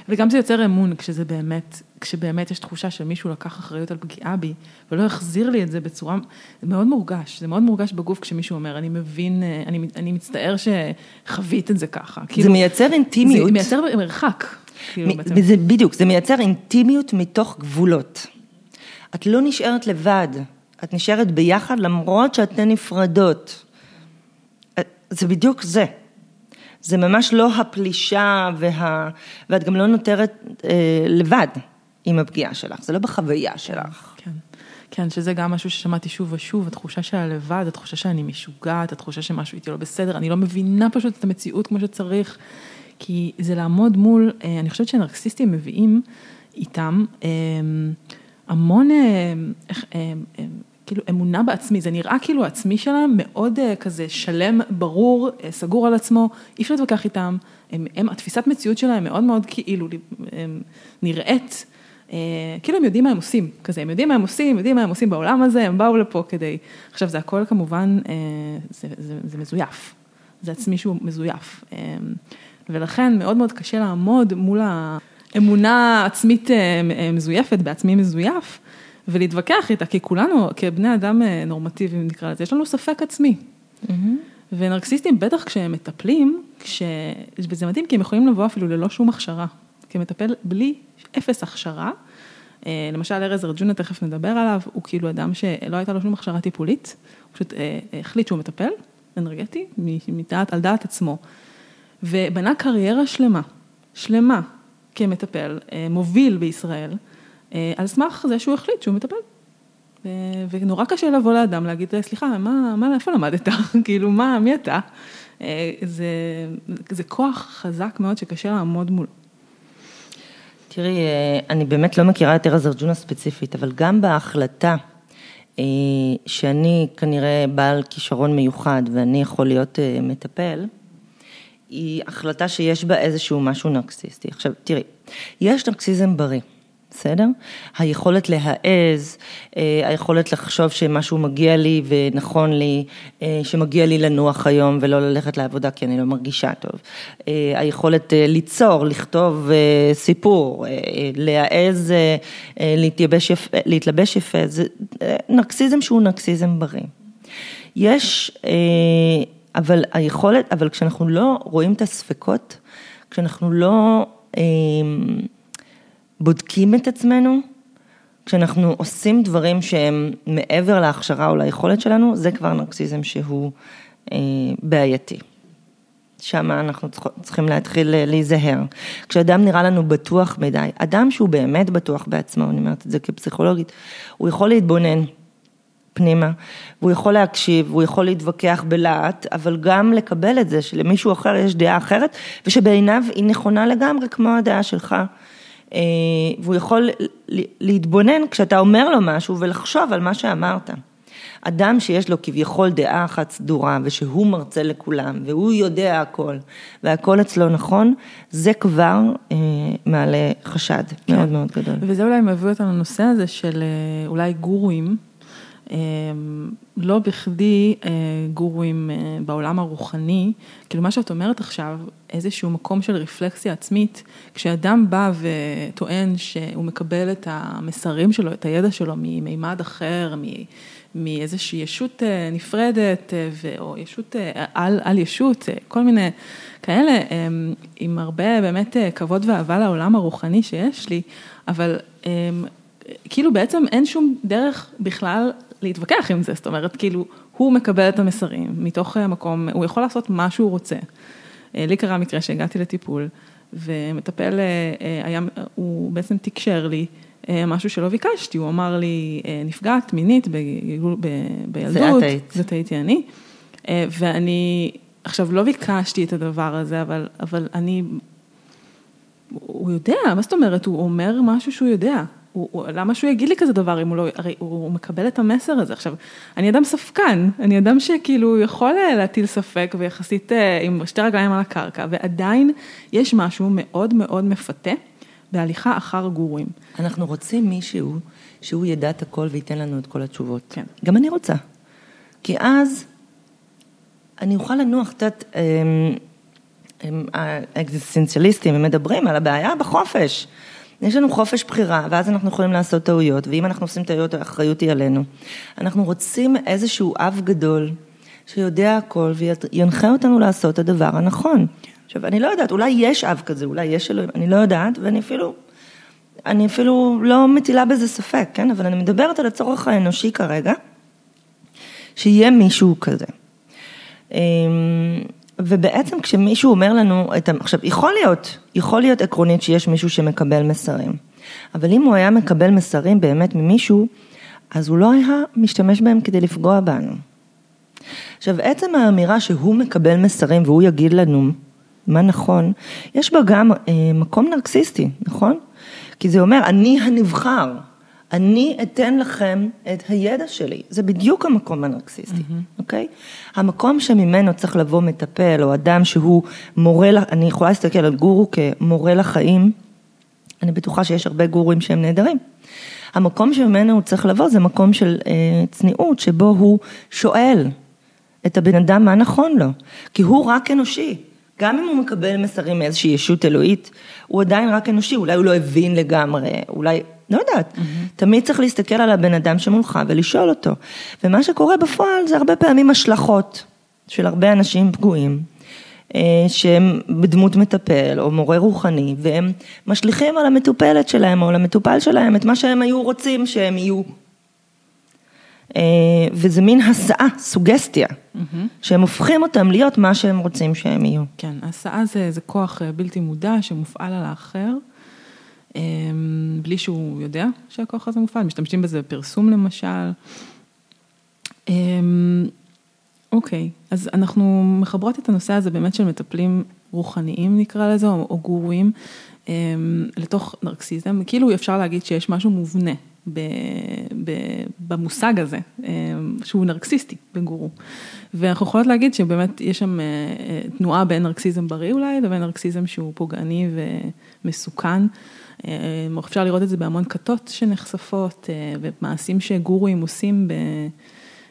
וגם זה יוצר אמון כשזה באמת, כשבאמת יש תחושה שמישהו לקח אחריות על פגיעה בי, ולא החזיר לי את זה בצורה, זה מאוד מורגש, זה מאוד מורגש בגוף כשמישהו אומר, אני מבין, אני, אני מצטער שחווית את זה ככה. זה כאילו, מייצר אינטימיות. זה מייצר מרחק. כאילו, זה בדיוק, זה מייצר אינטימיות מתוך גבולות. את לא נשארת לבד, את נשארת ביחד למרות שאתן נפרדות. זה בדיוק זה. זה ממש לא הפלישה וה... ואת גם לא נותרת אה, לבד. עם הפגיעה שלך, זה לא בחוויה שלך. כן. כן, שזה גם משהו ששמעתי שוב ושוב, התחושה של הלבד, התחושה שאני משוגעת, התחושה שמשהו איתי לא בסדר, אני לא מבינה פשוט את המציאות כמו שצריך, כי זה לעמוד מול, אה, אני חושבת שנרקסיסטים מביאים איתם אה, המון, אה, כאילו אמונה בעצמי, זה נראה כאילו העצמי שלהם מאוד כזה שלם, ברור, סגור על עצמו, אי אפשר להתווכח איתם, הם, הם, התפיסת מציאות שלהם מאוד מאוד כאילו נראית. אה, כאילו הם יודעים מה הם עושים, כזה, הם יודעים מה הם עושים, יודעים מה הם עושים בעולם הזה, הם באו לפה כדי, עכשיו זה הכל כמובן, אה, זה, זה, זה מזויף, זה עצמי שהוא מזויף, אה, ולכן מאוד מאוד קשה לעמוד מול האמונה עצמית מזויפת בעצמי מזויף, ולהתווכח איתה, כי כולנו, כבני אדם נורמטיביים נקרא לזה, יש לנו ספק עצמי. Mm-hmm. ונרקסיסטים, בטח כשהם מטפלים, כש... וזה מדהים, כי הם יכולים לבוא אפילו ללא שום הכשרה. כמטפל בלי אפס הכשרה. אה, למשל ארז ארג'ונה, תכף נדבר עליו, הוא כאילו אדם שלא הייתה לו שום הכשרה טיפולית, הוא פשוט אה, החליט שהוא מטפל אנרגטי, מדעת, על דעת עצמו, ובנה קריירה שלמה, שלמה, כמטפל, אה, מוביל בישראל, על סמך זה שהוא החליט שהוא מטפל. ונורא קשה לבוא לאדם, להגיד, סליחה, מה, מה, איפה למדת? כאילו, מה, מי אתה? זה, זה כוח חזק מאוד שקשה לעמוד מולו. תראי, אה, אני באמת לא מכירה את ארז ארג'ונה ספציפית, אבל גם בהחלטה אה, שאני כנראה בעל כישרון מיוחד ואני יכול להיות אה, מטפל, היא החלטה שיש בה איזשהו משהו נרקסיסטי. עכשיו, תראי, יש נרקסיזם בריא. בסדר? היכולת להעז, אה, היכולת לחשוב שמשהו מגיע לי ונכון לי, אה, שמגיע לי לנוח היום ולא ללכת לעבודה כי אני לא מרגישה טוב. אה, היכולת ליצור, לכתוב סיפור, להעז, להתלבש יפה, להתלבש יפה, זה נרקסיזם שהוא נרקסיזם בריא. יש, אבל היכולת, אבל כשאנחנו לא רואים את הספקות, כשאנחנו לא... בודקים את עצמנו, כשאנחנו עושים דברים שהם מעבר להכשרה או ליכולת שלנו, זה כבר נרקסיזם שהוא אה, בעייתי. שם אנחנו צריכים להתחיל אה, להיזהר. כשאדם נראה לנו בטוח מדי, אדם שהוא באמת בטוח בעצמו, אני אומרת את זה כפסיכולוגית, הוא יכול להתבונן פנימה, והוא יכול להקשיב, והוא יכול להתווכח בלהט, אבל גם לקבל את זה שלמישהו אחר יש דעה אחרת, ושבעיניו היא נכונה לגמרי כמו הדעה שלך. אה, והוא יכול להתבונן כשאתה אומר לו משהו ולחשוב על מה שאמרת. אדם שיש לו כביכול דעה אחת סדורה ושהוא מרצה לכולם והוא יודע הכל והכל אצלו נכון, זה כבר אה, מעלה חשד כן. מאוד מאוד גדול. וזה אולי מביא אותנו לנושא הזה של אה, אולי גורואים. אמ, לא בכדי אה, גורואים אה, בעולם הרוחני, כאילו מה שאת אומרת עכשיו, איזשהו מקום של רפלקסיה עצמית, כשאדם בא וטוען שהוא מקבל את המסרים שלו, את הידע שלו ממימד אחר, מאיזושהי ישות אה, נפרדת, או ישות על, על ישות, כל מיני כאלה, אמ, עם הרבה באמת כבוד ואהבה לעולם הרוחני שיש לי, אבל אמ, כאילו בעצם אין שום דרך בכלל להתווכח עם זה, זאת אומרת, כאילו, הוא מקבל את המסרים מתוך המקום, הוא יכול לעשות מה שהוא רוצה. אה, לי קרה מקרה שהגעתי לטיפול, ומטפל אה, אה, היה, הוא בעצם תקשר לי משהו שלא ביקשתי, הוא אמר לי, נפגעת מינית בילדות, זה את היית. זאת הייתי אני, ואני, עכשיו לא ביקשתי את הדבר הזה, אבל, אבל אני, הוא יודע, מה זאת אומרת, הוא אומר משהו שהוא יודע. הוא, הוא, למה שהוא יגיד לי כזה דבר אם הוא לא, הרי הוא, הוא מקבל את המסר הזה. עכשיו, אני אדם ספקן, אני אדם שכאילו יכול אה, להטיל ספק ויחסית אה, עם שתי רגליים על הקרקע, ועדיין יש משהו מאוד מאוד מפתה בהליכה אחר גורים. אנחנו רוצים מישהו שהוא ידע את הכל וייתן לנו את כל התשובות. כן. גם אני רוצה. כי אז אני אוכל לנוח קצת, האקזיסטנציאליסטים, הם מדברים על הבעיה בחופש. יש לנו חופש בחירה, ואז אנחנו יכולים לעשות טעויות, ואם אנחנו עושים טעויות, האחריות היא עלינו. אנחנו רוצים איזשהו אב גדול, שיודע הכל, וינחה אותנו לעשות את הדבר הנכון. עכשיו, אני לא יודעת, אולי יש אב כזה, אולי יש אלוהים, אני לא יודעת, ואני אפילו, אני אפילו לא מטילה בזה ספק, כן? אבל אני מדברת על הצורך האנושי כרגע, שיהיה מישהו כזה. ובעצם כשמישהו אומר לנו, את, עכשיו יכול להיות, יכול להיות עקרונית שיש מישהו שמקבל מסרים, אבל אם הוא היה מקבל מסרים באמת ממישהו, אז הוא לא היה משתמש בהם כדי לפגוע בנו. עכשיו, עצם האמירה שהוא מקבל מסרים והוא יגיד לנו מה נכון, יש בה גם אה, מקום נרקסיסטי, נכון? כי זה אומר, אני הנבחר, אני אתן לכם את הידע שלי, זה בדיוק המקום הנרקסיסטי, mm-hmm. אוקיי? המקום שממנו צריך לבוא מטפל, או אדם שהוא מורה, אני יכולה להסתכל על גורו כמורה לחיים, אני בטוחה שיש הרבה גורים שהם נהדרים. המקום שממנו הוא צריך לבוא זה מקום של אה, צניעות, שבו הוא שואל את הבן אדם מה נכון לו, כי הוא רק אנושי. גם אם הוא מקבל מסרים מאיזושהי ישות אלוהית, הוא עדיין רק אנושי, אולי הוא לא הבין לגמרי, אולי, לא יודעת. Mm-hmm. תמיד צריך להסתכל על הבן אדם שמולך ולשאול אותו. ומה שקורה בפועל זה הרבה פעמים השלכות של הרבה אנשים פגועים, אה, שהם בדמות מטפל או מורה רוחני, והם משליכים על המטופלת שלהם או על המטופל שלהם את מה שהם היו רוצים שהם יהיו. אה, וזה מין הסעה, סוגסטיה, mm-hmm. שהם הופכים אותם להיות מה שהם רוצים שהם יהיו. כן, הסעה זה, זה כוח אה, בלתי מודע שמופעל על האחר, בלי שהוא יודע שהכוח הזה מופעל, משתמשים בזה בפרסום למשל. אוקיי, אז אנחנו מחברות את הנושא הזה באמת של מטפלים רוחניים נקרא לזה, או, או גורואים, לתוך נרקסיזם, כאילו אפשר להגיד שיש משהו מובנה במושג הזה, אה, שהוא נרקסיסטי בגורו. ואנחנו יכולות להגיד שבאמת יש שם אה, אה, תנועה בין נרקסיזם בריא אולי, לבין נרקסיזם שהוא פוגעני ומסוכן. אפשר לראות את זה בהמון כתות שנחשפות, ומעשים שגורואים עושים, ב,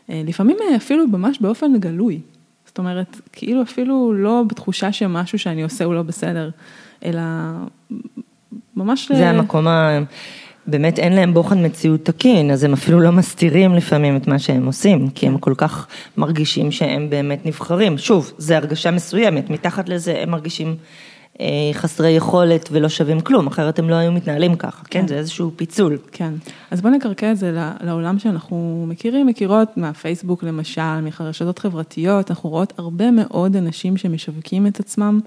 לפעמים אפילו ממש באופן גלוי. זאת אומרת, כאילו אפילו לא בתחושה שמשהו שאני עושה הוא לא בסדר, אלא ממש... זה המקום ה... באמת אין להם בוחן מציאות תקין, אז הם אפילו לא מסתירים לפעמים את מה שהם עושים, כי הם כל כך מרגישים שהם באמת נבחרים. שוב, זו הרגשה מסוימת, מתחת לזה הם מרגישים אה, חסרי יכולת ולא שווים כלום, אחרת הם לא היו מתנהלים ככה, כן? כן? זה איזשהו פיצול. כן, אז בואו נקרקע את זה לעולם שאנחנו מכירים, מכירות מהפייסבוק למשל, מחרשתות חברתיות, אנחנו רואות הרבה מאוד אנשים שמשווקים את עצמם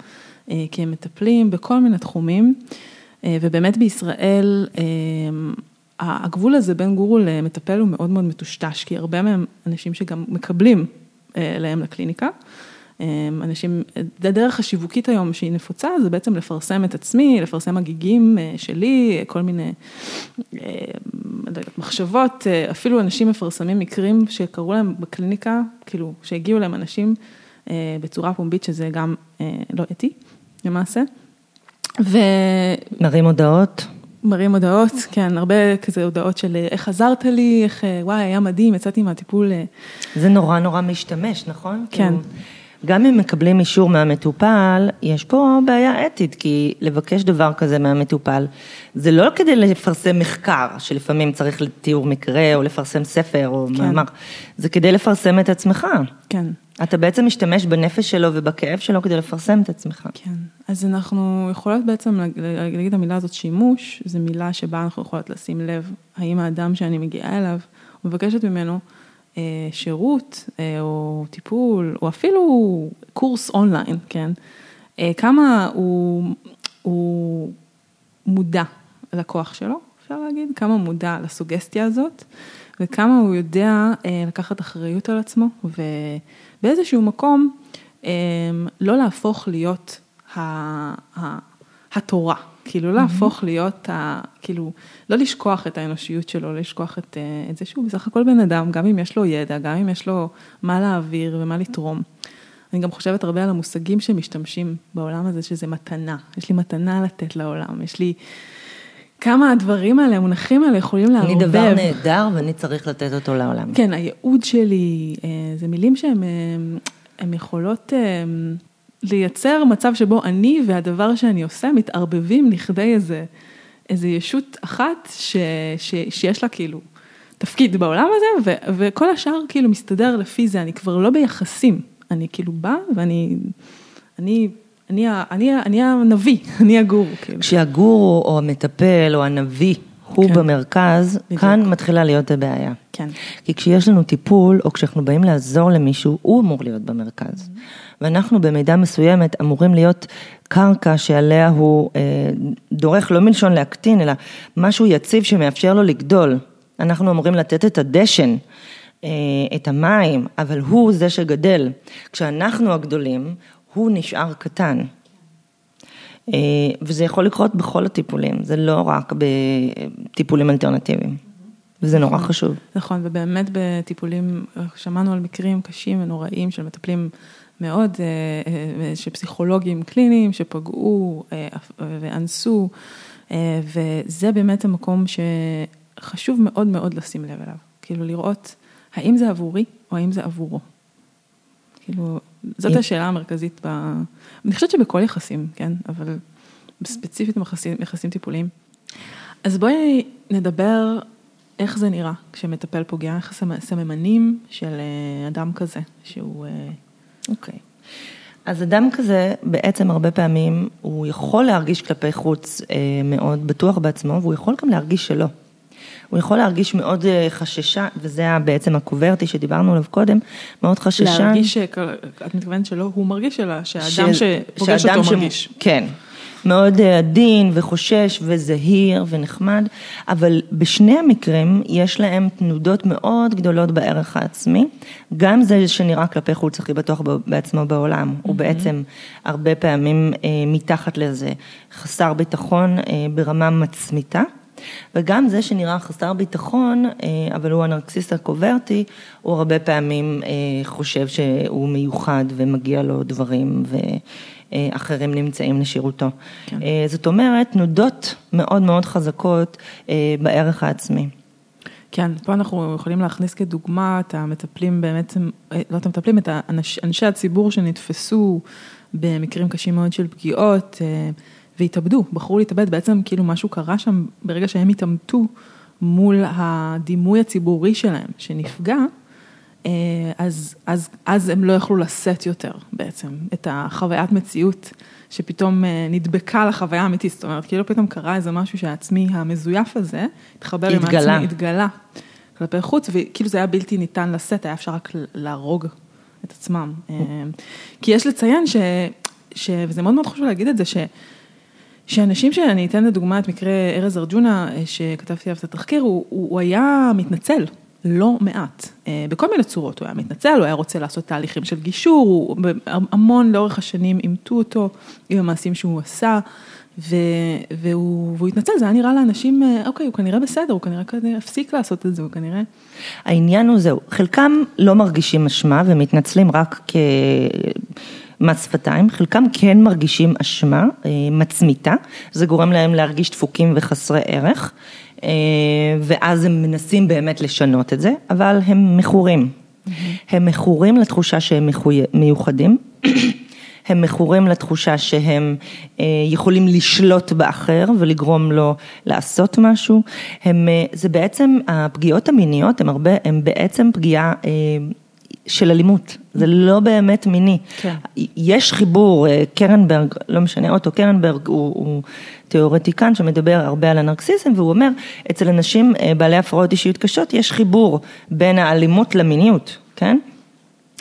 אה, כמטפלים בכל מיני תחומים. אה, ובאמת בישראל, אה, הגבול הזה בין גורו למטפל הוא מאוד מאוד מטושטש, כי הרבה מהם אנשים שגם מקבלים אה, להם לקליניקה. אנשים, הדרך השיווקית היום שהיא נפוצה זה בעצם לפרסם את עצמי, לפרסם הגיגים שלי, כל מיני לא מחשבות, אפילו אנשים מפרסמים מקרים שקרו להם בקליניקה, כאילו שהגיעו להם אנשים בצורה פומבית שזה גם לא אתי למעשה. ו... מרים הודעות? מרים הודעות, כן, הרבה כזה הודעות של איך עזרת לי, איך, וואי, היה מדהים, יצאתי מהטיפול. אה. זה נורא נורא משתמש, נכון? כן. כאילו, גם אם מקבלים אישור מהמטופל, יש פה בעיה אתית, כי לבקש דבר כזה מהמטופל, זה לא כדי לפרסם מחקר, שלפעמים צריך לתיאור מקרה, או לפרסם ספר, או כן. מאמר, זה כדי לפרסם את עצמך. כן. אתה בעצם משתמש בנפש שלו ובכאב שלו כדי לפרסם את עצמך. כן, אז אנחנו יכולות בעצם להגיד המילה הזאת שימוש, זו מילה שבה אנחנו יכולות לשים לב, האם האדם שאני מגיעה אליו, מבקשת ממנו אה, שירות אה, או טיפול, או אפילו קורס אונליין, כן, אה, כמה הוא, הוא מודע לכוח שלו, אפשר להגיד, כמה מודע לסוגסטיה הזאת, וכמה הוא יודע לקחת אחריות על עצמו, ו... באיזשהו מקום אמ, לא להפוך להיות התורה, כאילו לא להפוך להיות, כאילו, לא לשכוח את האנושיות שלו, לא לשכוח את, אה, את זה שהוא בסך הכל בן אדם, גם אם יש לו ידע, גם אם יש לו מה להעביר ומה לתרום. אני גם חושבת הרבה על המושגים שמשתמשים בעולם הזה, שזה מתנה. יש לי מתנה לתת לעולם, יש לי... כמה הדברים האלה, המונחים האלה יכולים לערבב. אני דבר נהדר ואני צריך לתת אותו לעולם. כן, הייעוד שלי, אה, זה מילים שהן אה, יכולות אה, לייצר מצב שבו אני והדבר שאני עושה מתערבבים לכדי איזה, איזה ישות אחת ש, ש, שיש לה כאילו תפקיד בעולם הזה, ו, וכל השאר כאילו מסתדר לפי זה, אני כבר לא ביחסים, אני כאילו באה ואני, אני אני, אני, אני הנביא, אני הגורו. כאילו. כשהגורו או המטפל או הנביא הוא כן. במרכז, בדיוק. כאן מתחילה להיות הבעיה. כן. כי כשיש לנו טיפול, או כשאנחנו באים לעזור למישהו, הוא אמור להיות במרכז. ואנחנו במידה מסוימת אמורים להיות קרקע שעליה הוא אה, דורך, לא מלשון להקטין, אלא משהו יציב שמאפשר לו לגדול. אנחנו אמורים לתת את הדשן, אה, את המים, אבל הוא זה שגדל. כשאנחנו הגדולים, הוא נשאר קטן. אה, וזה יכול לקרות בכל הטיפולים, זה לא רק בטיפולים אלטרנטיביים. וזה נורא חשוב. נכון, ובאמת בטיפולים, שמענו על מקרים קשים ונוראים של מטפלים מאוד, אה, אה, שפסיכולוגים קליניים שפגעו ואנסו, וזה באמת המקום שחשוב מאוד מאוד לשים לב אליו. כאילו לראות האם זה עבורי או האם זה עבורו. כאילו, זאת השאלה המרכזית ב... אני חושבת שבכל יחסים, כן? אבל ספציפית ביחסים, יחסים טיפוליים. אז בואי נדבר איך זה נראה כשמטפל פוגע, איך הסמ- הסממנים של אה, אדם כזה, שהוא... אה, אוקיי. אז אדם כזה, בעצם הרבה פעמים, הוא יכול להרגיש כלפי חוץ אה, מאוד בטוח בעצמו, והוא יכול גם להרגיש שלא. הוא יכול להרגיש מאוד אה, חששה, וזה היה בעצם הקוברטי שדיברנו עליו קודם, מאוד חששן. להרגיש, את מתכוונת שלא הוא מרגיש, אלא שהאדם של- שפוגש שאדם אותו ש- מרגיש. כן. מאוד אה, עדין וחושש וזהיר ונחמד, אבל בשני המקרים יש להם תנודות מאוד גדולות בערך העצמי. גם זה שנראה כלפי חוץ הכי בטוח בעצמו בעולם, הוא בעצם הרבה פעמים אה, מתחת לזה, חסר ביטחון אה, ברמה מצמיתה. וגם זה שנראה חסר ביטחון, אה, אבל הוא הנרקסיסט הקוברטי, הוא הרבה פעמים אה, חושב שהוא מיוחד ומגיע לו דברים ואחרים נמצאים לשירותו. כן. אה, זאת אומרת, תנודות מאוד מאוד חזקות אה, בערך העצמי. כן, פה אנחנו יכולים להכניס כדוגמה את המטפלים אה, לא את המטפלים, את האנש, אנשי הציבור שנתפסו במקרים קשים מאוד של פגיעות אה, והתאבדו, בחרו להתאבד, בעצם כאילו משהו קרה שם ברגע שהם התעמתו מול הדימוי הציבורי שלהם שנפגע, אה, אז, אז, אז הם לא יכלו לשאת יותר בעצם את החוויית מציאות שפתאום אה, נדבקה לחוויה האמיתית, זאת אומרת, כאילו פתאום קרה איזה משהו שהעצמי המזויף הזה, התחבר עם. העצמי, התגלה כלפי חוץ, וכאילו זה היה בלתי ניתן לשאת, היה אפשר רק להרוג את עצמם. אה, כי יש לציין ש, ש... וזה מאוד מאוד חשוב להגיד את זה, ש... שאנשים שאני אתן לדוגמה את מקרה ארז ארג'ונה, אה, שכתבתי עליו את התחקיר, הוא, הוא, היה מתנצל. לא מעט, אה, בכל מיני צורות, הוא היה מתנצל, הוא היה רוצה לעשות תהליכים של גישור, הוא המון לאורך השנים אימתו אותו עם המעשים שהוא עשה, ו, והוא, והוא התנצל, זה היה נראה לאנשים, אה, אוקיי, הוא כנראה בסדר, הוא כנראה הפסיק לעשות את זה, הוא כנראה... העניין הוא זהו, חלקם לא מרגישים אשמה ומתנצלים רק כמס שפתיים, חלקם כן מרגישים אשמה אה, מצמיתה, זה גורם להם להרגיש דפוקים וחסרי ערך, אה, ואז הם מנסים באמת לשנות את זה, אבל הם מכורים. הם מכורים לתחושה שהם מיוחדים. הם מכורים לתחושה שהם אה, יכולים לשלוט באחר ולגרום לו לעשות משהו. הם, זה בעצם, הפגיעות המיניות הן הרבה, הן בעצם פגיעה של אלימות, זה לא באמת מיני. כן. יש חיבור, אה, קרנברג, לא משנה, אוטו קרנברג הוא, הוא תיאורטיקן שמדבר הרבה על הנרקסיזם והוא אומר, אצל אנשים אה, בעלי הפרעות אישיות קשות יש חיבור בין האלימות למיניות, כן?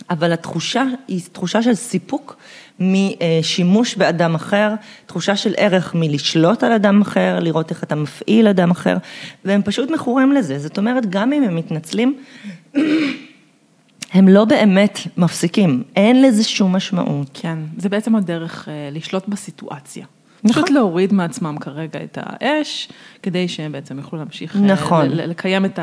אבל התחושה היא תחושה של סיפוק משימוש באדם אחר, תחושה של ערך מלשלוט על אדם אחר, לראות איך אתה מפעיל אדם אחר, והם פשוט מכורים לזה. זאת אומרת, גם אם הם מתנצלים, הם לא באמת מפסיקים, אין לזה שום משמעות. כן, זה בעצם הדרך אה, לשלוט בסיטואציה. נכון. פשוט להוריד מעצמם כרגע את האש, כדי שהם בעצם יוכלו להמשיך אה, נכון. לקיים את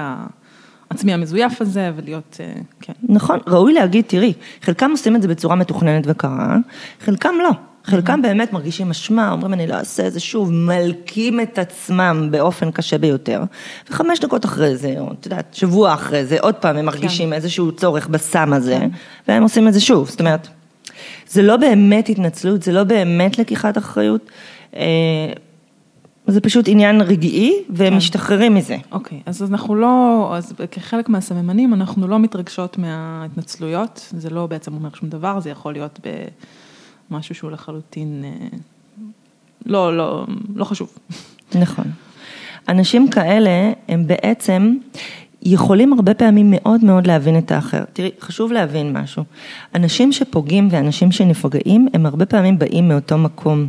העצמי המזויף הזה ולהיות, אה, כן. נכון, ראוי להגיד, תראי, חלקם עושים את זה בצורה מתוכננת וקרה, חלקם לא. חלקם באמת מרגישים אשמה, אומרים אני לא אעשה את זה שוב, מלקים את עצמם באופן קשה ביותר, וחמש דקות אחרי זה, או את יודעת, שבוע אחרי זה, עוד פעם הם מרגישים איזשהו צורך בסם הזה, והם עושים את זה שוב, זאת אומרת, זה לא באמת התנצלות, זה לא באמת לקיחת אחריות, אה, זה פשוט עניין רגעי, והם משתחררים מזה. אוקיי, אז אנחנו לא, אז כחלק מהסממנים אנחנו לא מתרגשות מההתנצלויות, זה לא בעצם אומר שום דבר, זה יכול להיות במשהו שהוא לחלוטין, אה, לא, לא, לא חשוב. נכון. אנשים כאלה הם בעצם יכולים הרבה פעמים מאוד מאוד להבין את האחר. תראי, חשוב להבין משהו. אנשים שפוגעים ואנשים שנפגעים, הם הרבה פעמים באים מאותו מקום.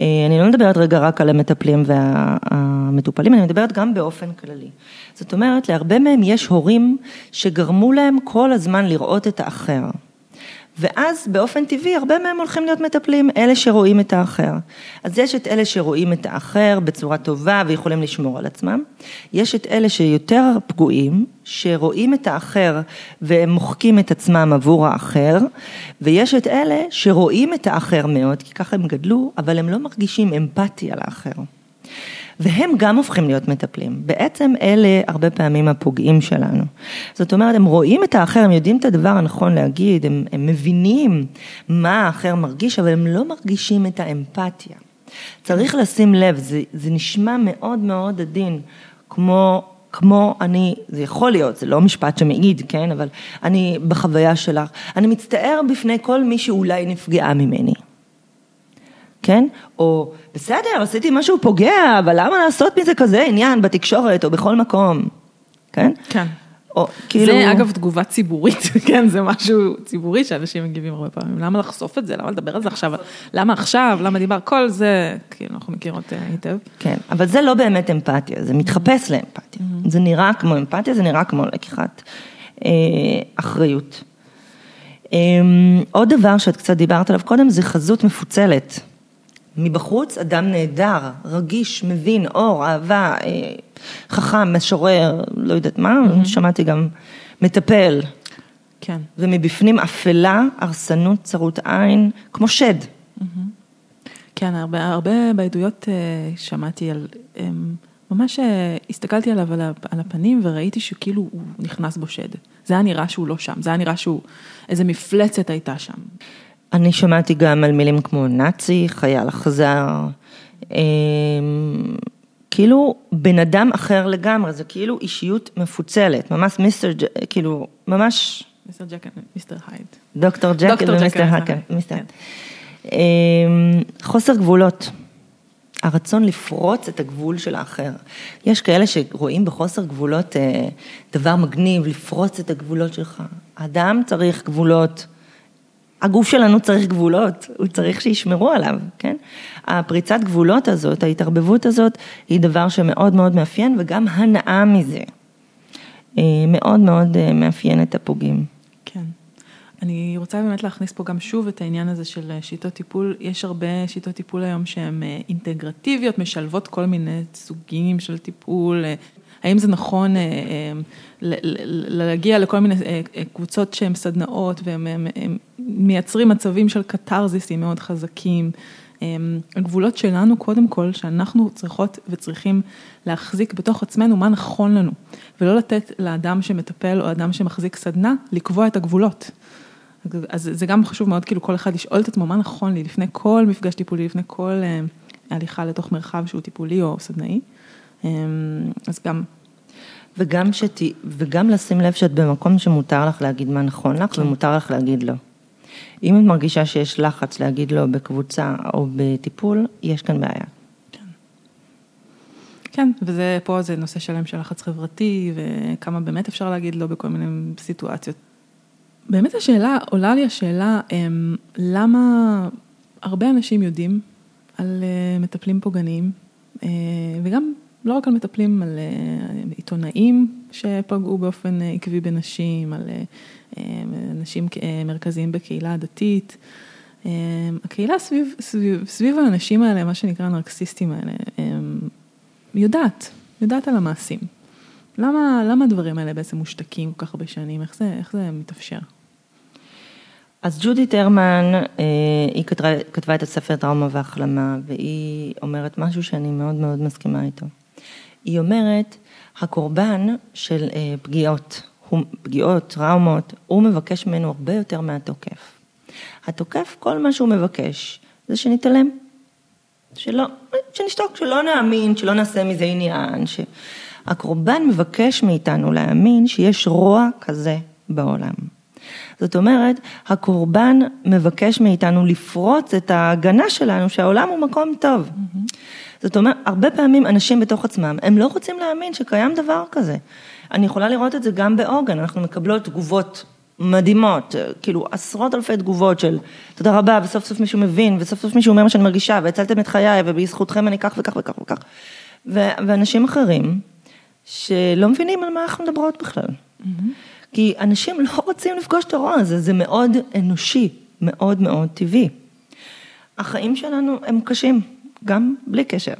אה, אני לא מדברת רגע רק על המטפלים והמטופלים, אני מדברת גם באופן כללי. זאת אומרת, להרבה מהם יש הורים שגרמו להם כל הזמן לראות את האחר. ואז באופן טבעי הרבה מהם הולכים להיות מטפלים, אלה שרואים את האחר. אז יש את אלה שרואים את האחר בצורה טובה ויכולים לשמור על עצמם, יש את אלה שיותר פגועים, שרואים את האחר והם מוחקים את עצמם עבור האחר, ויש את אלה שרואים את האחר מאוד, כי ככה הם גדלו, אבל הם לא מרגישים אמפתיה לאחר. והם גם הופכים להיות מטפלים. בעצם אלה הרבה פעמים הפוגעים שלנו. זאת אומרת, הם רואים את האחר, הם יודעים את הדבר הנכון להגיד, הם, הם מבינים מה האחר מרגיש, אבל הם לא מרגישים את האמפתיה. צריך לשים לב, זה, זה נשמע מאוד מאוד עדין, כמו כמו אני, זה יכול להיות, זה לא משפט שמעיד, כן, אבל אני בחוויה שלך, אני מצטער בפני כל מי שאולי נפגעה ממני. כן? או בסדר, עשיתי משהו פוגע, אבל למה לעשות מזה כזה עניין בתקשורת או בכל מקום, כן? כן. או כאילו... זה אגב תגובה ציבורית, כן, זה משהו ציבורי שאנשים מגיבים הרבה פעמים. למה לחשוף את זה? למה לדבר על זה עכשיו? למה עכשיו? למה דיבר? כל זה, כאילו, אנחנו מכירות אה, היטב. כן, אבל זה לא באמת אמפתיה, זה מתחפש לאמפתיה. זה נראה כמו אמפתיה, זה נראה כמו לקיחת אה, אחריות. אה, עוד דבר שאת קצת דיברת עליו קודם, זה חזות מפוצלת. מבחוץ אדם נהדר, רגיש, מבין, אור, אהבה, אה, חכם, משורר, לא יודעת מה, mm-hmm. שמעתי גם מטפל. כן. ומבפנים אפלה, הרסנות, צרות עין, כמו שד. Mm-hmm. כן, הרבה, הרבה בעדויות אה, שמעתי על, ממש אה, הסתכלתי עליו על הפנים וראיתי שכאילו הוא נכנס בו שד. זה היה נראה שהוא לא שם, זה היה נראה שהוא, איזה מפלצת הייתה שם. אני שמעתי גם על מילים כמו נאצי, חייל אכזר, אמ, כאילו בן אדם אחר לגמרי, זה כאילו אישיות מפוצלת, ממש mister, כאילו, ממש... Mister Jekyll, Mister Hyde. Doctor Jekyll ו Mister Hyde, mister. אמ, חוסר גבולות. הרצון לפרוץ את הגבול של האחר. יש כאלה שרואים בחוסר גבולות אה, דבר מגניב, לפרוץ את הגבולות שלך. אדם צריך גבולות. הגוף שלנו צריך גבולות, הוא צריך שישמרו עליו, כן? הפריצת גבולות הזאת, ההתערבבות הזאת, היא דבר שמאוד מאוד מאפיין, וגם הנאה מזה אה, מאוד מאוד אה, מאפיין את הפוגעים. כן. אני רוצה באמת להכניס פה גם שוב את העניין הזה של אה, שיטות טיפול, יש הרבה שיטות טיפול היום שהן אינטגרטיביות, משלבות כל מיני סוגים של טיפול, האם זה נכון להגיע לכל מיני קבוצות שהן סדנאות והן מייצרים מצבים של קתרזיסים מאוד חזקים. הגבולות שלנו, קודם כל, שאנחנו צריכות וצריכים להחזיק בתוך עצמנו מה נכון לנו, ולא לתת לאדם שמטפל או אדם שמחזיק סדנה, לקבוע את הגבולות. אז זה גם חשוב מאוד, כאילו כל אחד לשאול את עצמו מה נכון לי לפני כל מפגש טיפולי, לפני כל אה, הליכה לתוך מרחב שהוא טיפולי או סדנאי. אמ, אז גם וגם, שת... וגם לשים לב שאת במקום שמותר לך להגיד מה נכון לך כן. ומותר לך להגיד לא. אם את מרגישה שיש לחץ להגיד לא בקבוצה או בטיפול, יש כאן בעיה. כן, כן וזה, פה זה נושא שלם של לחץ חברתי, וכמה באמת אפשר להגיד לא בכל מיני סיטואציות. באמת השאלה, עולה לי השאלה, אמ, למה הרבה אנשים יודעים על אה, מטפלים פוגעניים, אה, וגם לא רק על מטפלים, על אה, עיתונאים שפגעו באופן עקבי בנשים, על אנשים מרכזיים בקהילה הדתית. הקהילה סביב, סביב, סביב האנשים האלה, מה שנקרא הנרקסיסטים האלה, יודעת, יודעת על המעשים. למה, למה הדברים האלה בעצם מושתקים כל כך הרבה שנים? איך זה, איך זה מתאפשר? אז ג'ודית הרמן, אה, היא כתבה, כתבה את הספר טראומה והחלמה, והיא אומרת משהו שאני מאוד מאוד מסכימה איתו. היא אומרת, הקורבן של אה, פגיעות, פגיעות, טראומות, הוא מבקש ממנו הרבה יותר מהתוקף. התוקף, כל מה שהוא מבקש, זה שנתעלם. שלא, שנשתוק, שלא נאמין, שלא נעשה מזה עניין, שהקורבן מבקש מאיתנו להאמין שיש רוע כזה בעולם. זאת אומרת, הקורבן מבקש מאיתנו לפרוץ את ההגנה שלנו שהעולם הוא מקום טוב. Mm-hmm. זאת אומרת, הרבה פעמים אנשים בתוך עצמם, הם לא רוצים להאמין שקיים דבר כזה. אני יכולה לראות את זה גם בעוגן, אנחנו מקבלות תגובות מדהימות, כאילו עשרות אלפי תגובות של תודה רבה, וסוף סוף מישהו מבין, וסוף סוף מישהו אומר מה שאני מרגישה, והצלתם את חיי, ובזכותכם אני כך וכך וכך וכך. ואנשים אחרים, שלא מבינים על מה אנחנו מדברות בכלל. Mm-hmm. כי אנשים לא רוצים לפגוש את הרוע הזה, זה מאוד אנושי, מאוד מאוד טבעי. החיים שלנו הם קשים, גם בלי קשר.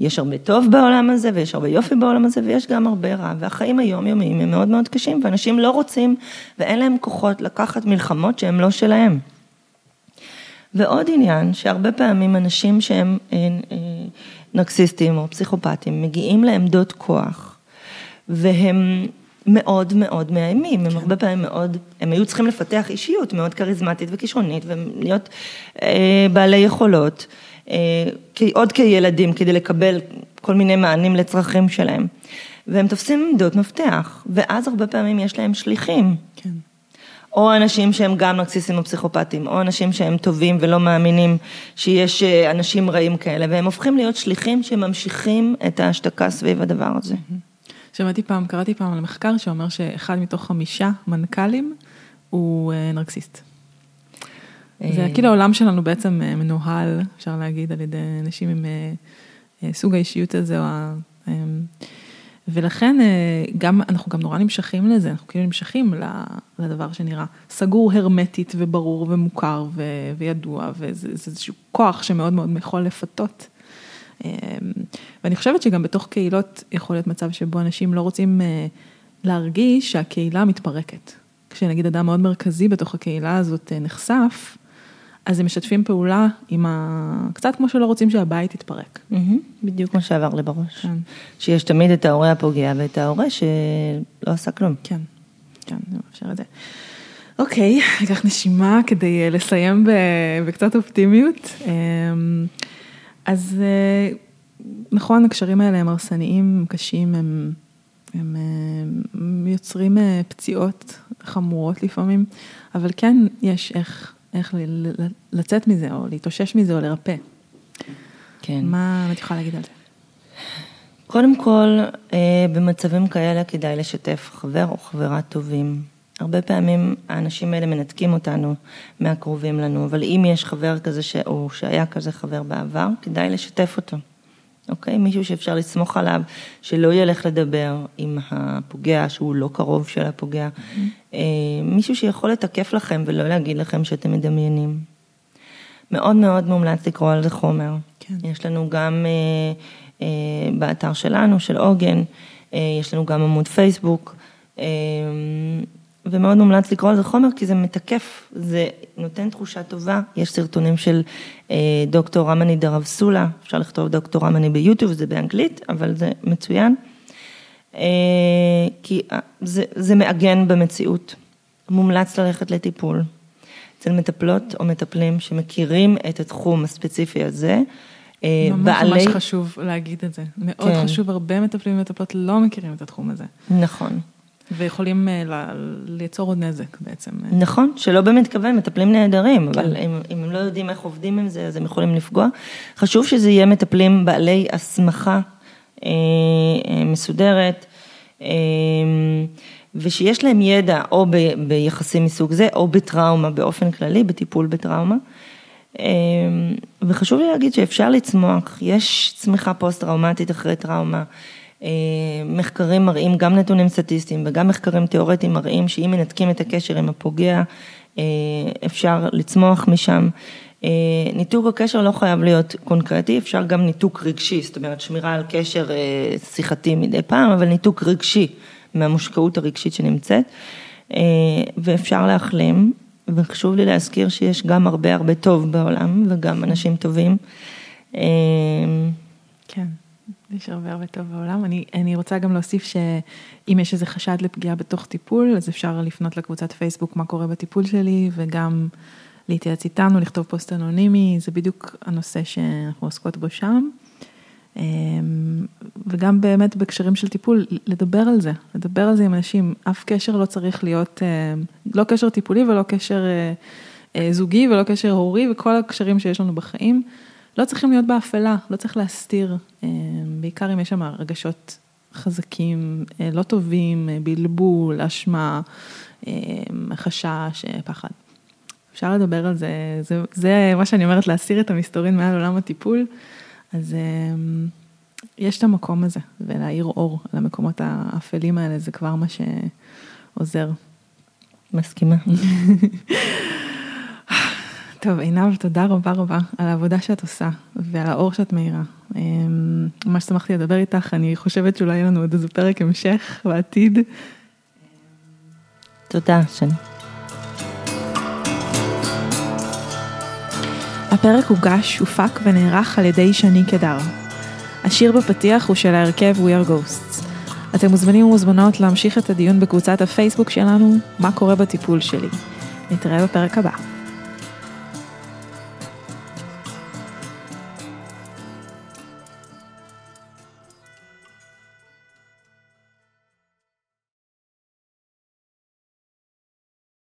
יש הרבה טוב בעולם הזה, ויש הרבה יופי בעולם הזה, ויש גם הרבה רע, והחיים היומיומיים הם מאוד מאוד קשים, ואנשים לא רוצים, ואין להם כוחות לקחת מלחמות שהן לא שלהם. ועוד עניין, שהרבה פעמים אנשים שהם אה, אה, נרקסיסטים או פסיכופטים, מגיעים לעמדות כוח, והם מאוד מאוד מאיימים, כן. הם הרבה פעמים מאוד, הם היו צריכים לפתח אישיות מאוד כריזמטית וכישרונית, ולהיות אה, בעלי יכולות. אה, עוד כילדים כדי לקבל כל מיני מענים לצרכים שלהם. והם תופסים עמדות מפתח, ואז הרבה פעמים יש להם שליחים. כן. או אנשים שהם גם נרקסיסטים או פסיכופטים, או אנשים שהם טובים ולא מאמינים שיש אה, אנשים רעים כאלה, והם הופכים להיות שליחים שממשיכים את ההשתקה סביב הדבר הזה. שמעתי פעם, קראתי פעם על מחקר שאומר שאחד מתוך חמישה מנכ"לים הוא אה, נרקסיסט. זה כאילו העולם שלנו בעצם אה, מנוהל, אפשר להגיד, על ידי אנשים עם אה, אה, סוג האישיות הזה, או ה... ולכן גם, אנחנו גם נורא נמשכים לזה, אנחנו כאילו נמשכים לדבר שנראה סגור הרמטית וברור ומוכר ו, וידוע, וזה איזשהו כוח שמאוד מאוד יכול לפתות. ואני חושבת שגם בתוך קהילות יכול להיות מצב שבו אנשים לא רוצים להרגיש שהקהילה מתפרקת. כשנגיד אדם מאוד מרכזי בתוך הקהילה הזאת נחשף, אז הם משתפים פעולה עם ה... קצת כמו שלא רוצים שהבית יתפרק. בדיוק כמו שעבר לי בראש. כן. שיש תמיד את ההורה הפוגע ואת ההורה שלא עשה כלום. כן, כן, זה מאפשר את זה. אוקיי, ניקח נשימה כדי אה, לסיים בקצת אופטימיות. אז אה, נכון, הקשרים האלה הם הרסניים, הם קשים, הם, הם, הם יוצרים אה, פציעות חמורות לפעמים, אבל כן יש איך איך לצאת מזה, או להתאושש מזה, או לרפא. כן. מה את יכולה להגיד על זה? קודם כל, אה, במצבים כאלה כדאי לשתף חבר או חברה טובים. הרבה פעמים האנשים האלה מנתקים אותנו מהקרובים לנו, אבל אם יש חבר כזה, ש... או שהיה כזה חבר בעבר, כדאי לשתף אותו. אוקיי? מישהו שאפשר לסמוך עליו, שלא ילך לדבר עם הפוגע, שהוא לא קרוב של הפוגע. Mm-hmm. מישהו שיכול לתקף לכם ולא להגיד לכם שאתם מדמיינים. מאוד מאוד מומלץ לקרוא על זה חומר. כן. יש לנו גם אה, אה, באתר שלנו, של עוגן, אה, יש לנו גם עמוד פייסבוק. אה, ומאוד מומלץ לקרוא על זה חומר, כי זה מתקף, זה נותן תחושה טובה. יש סרטונים של אה, דוקטור רמני דרב סולה, אפשר לכתוב דוקטור רמני ביוטיוב, זה באנגלית, אבל זה מצוין. אה, כי אה, זה, זה מעגן במציאות. מומלץ ללכת לטיפול. אצל מטפלות או מטפלים שמכירים את התחום הספציפי הזה. ממש בעלי... ממש חשוב להגיד את זה. מאוד כן. חשוב, הרבה מטפלים ומטפלות לא מכירים את התחום הזה. נכון. ויכולים אה, ליצור עוד נזק בעצם. נכון, שלא במתכוון, מטפלים נהדרים, כן. אבל אם, אם הם לא יודעים איך עובדים עם זה, אז הם יכולים לפגוע. חשוב שזה יהיה מטפלים בעלי הסמכה אה, אה, מסודרת, אה, ושיש להם ידע או ב, ביחסים מסוג זה, או בטראומה באופן כללי, בטיפול בטראומה. אה, וחשוב לי להגיד שאפשר לצמוח, יש צמיחה פוסט-טראומטית אחרי טראומה. אה, מחקרים מראים, גם נתונים סטטיסטיים וגם מחקרים תיאורטיים מראים שאם מנתקים את הקשר עם הפוגע, אה, אפשר לצמוח משם. אה, ניתוק הקשר לא חייב להיות קונקרטי, אפשר גם ניתוק רגשי, זאת אומרת שמירה על קשר שיחתי מדי פעם, אבל ניתוק רגשי מהמושקעות הרגשית שנמצאת, ואפשר להחלים, וחשוב לי להזכיר שיש גם הרבה הרבה טוב בעולם וגם אנשים טובים. כן. יש הרבה הרבה טוב בעולם. אני, אני רוצה גם להוסיף שאם יש איזה חשד לפגיעה בתוך טיפול, אז אפשר לפנות לקבוצת פייסבוק מה קורה בטיפול שלי, וגם להתייעץ איתנו, לכתוב פוסט אנונימי, זה בדיוק הנושא שאנחנו עוסקות בו שם. אמ, וגם באמת בהקשרים של טיפול, לדבר על זה, לדבר על זה עם אנשים, אף קשר לא צריך להיות, אה, לא קשר טיפולי ולא קשר אה, אה, זוגי ולא קשר הורי וכל הקשרים שיש לנו בחיים. לא צריכים להיות באפלה, לא צריך להסתיר, אה, בעיקר אם יש שם רגשות חזקים, אה, לא טובים, אה, בלבול, אשמה, חשש, פחד. אפשר לדבר על זה, זה, זה מה שאני אומרת, להסיר את המסתורין מעל עולם הטיפול, אז יש את המקום הזה, ולהאיר אור על המקומות האפלים האלה, זה כבר מה שעוזר. מסכימה. טוב, עינב, תודה רבה רבה על העבודה שאת עושה ועל האור שאת מאירה. אמ, ממש שמחתי לדבר איתך, אני חושבת שאולי יהיה לנו עוד איזה פרק המשך בעתיד. תודה, שני. הפרק הוגש, הופק ונערך על ידי שני קדר. השיר בפתיח הוא של ההרכב We are Ghosts. אתם מוזמנים ומוזמנות להמשיך את הדיון בקבוצת הפייסבוק שלנו, מה קורה בטיפול שלי. נתראה בפרק הבא.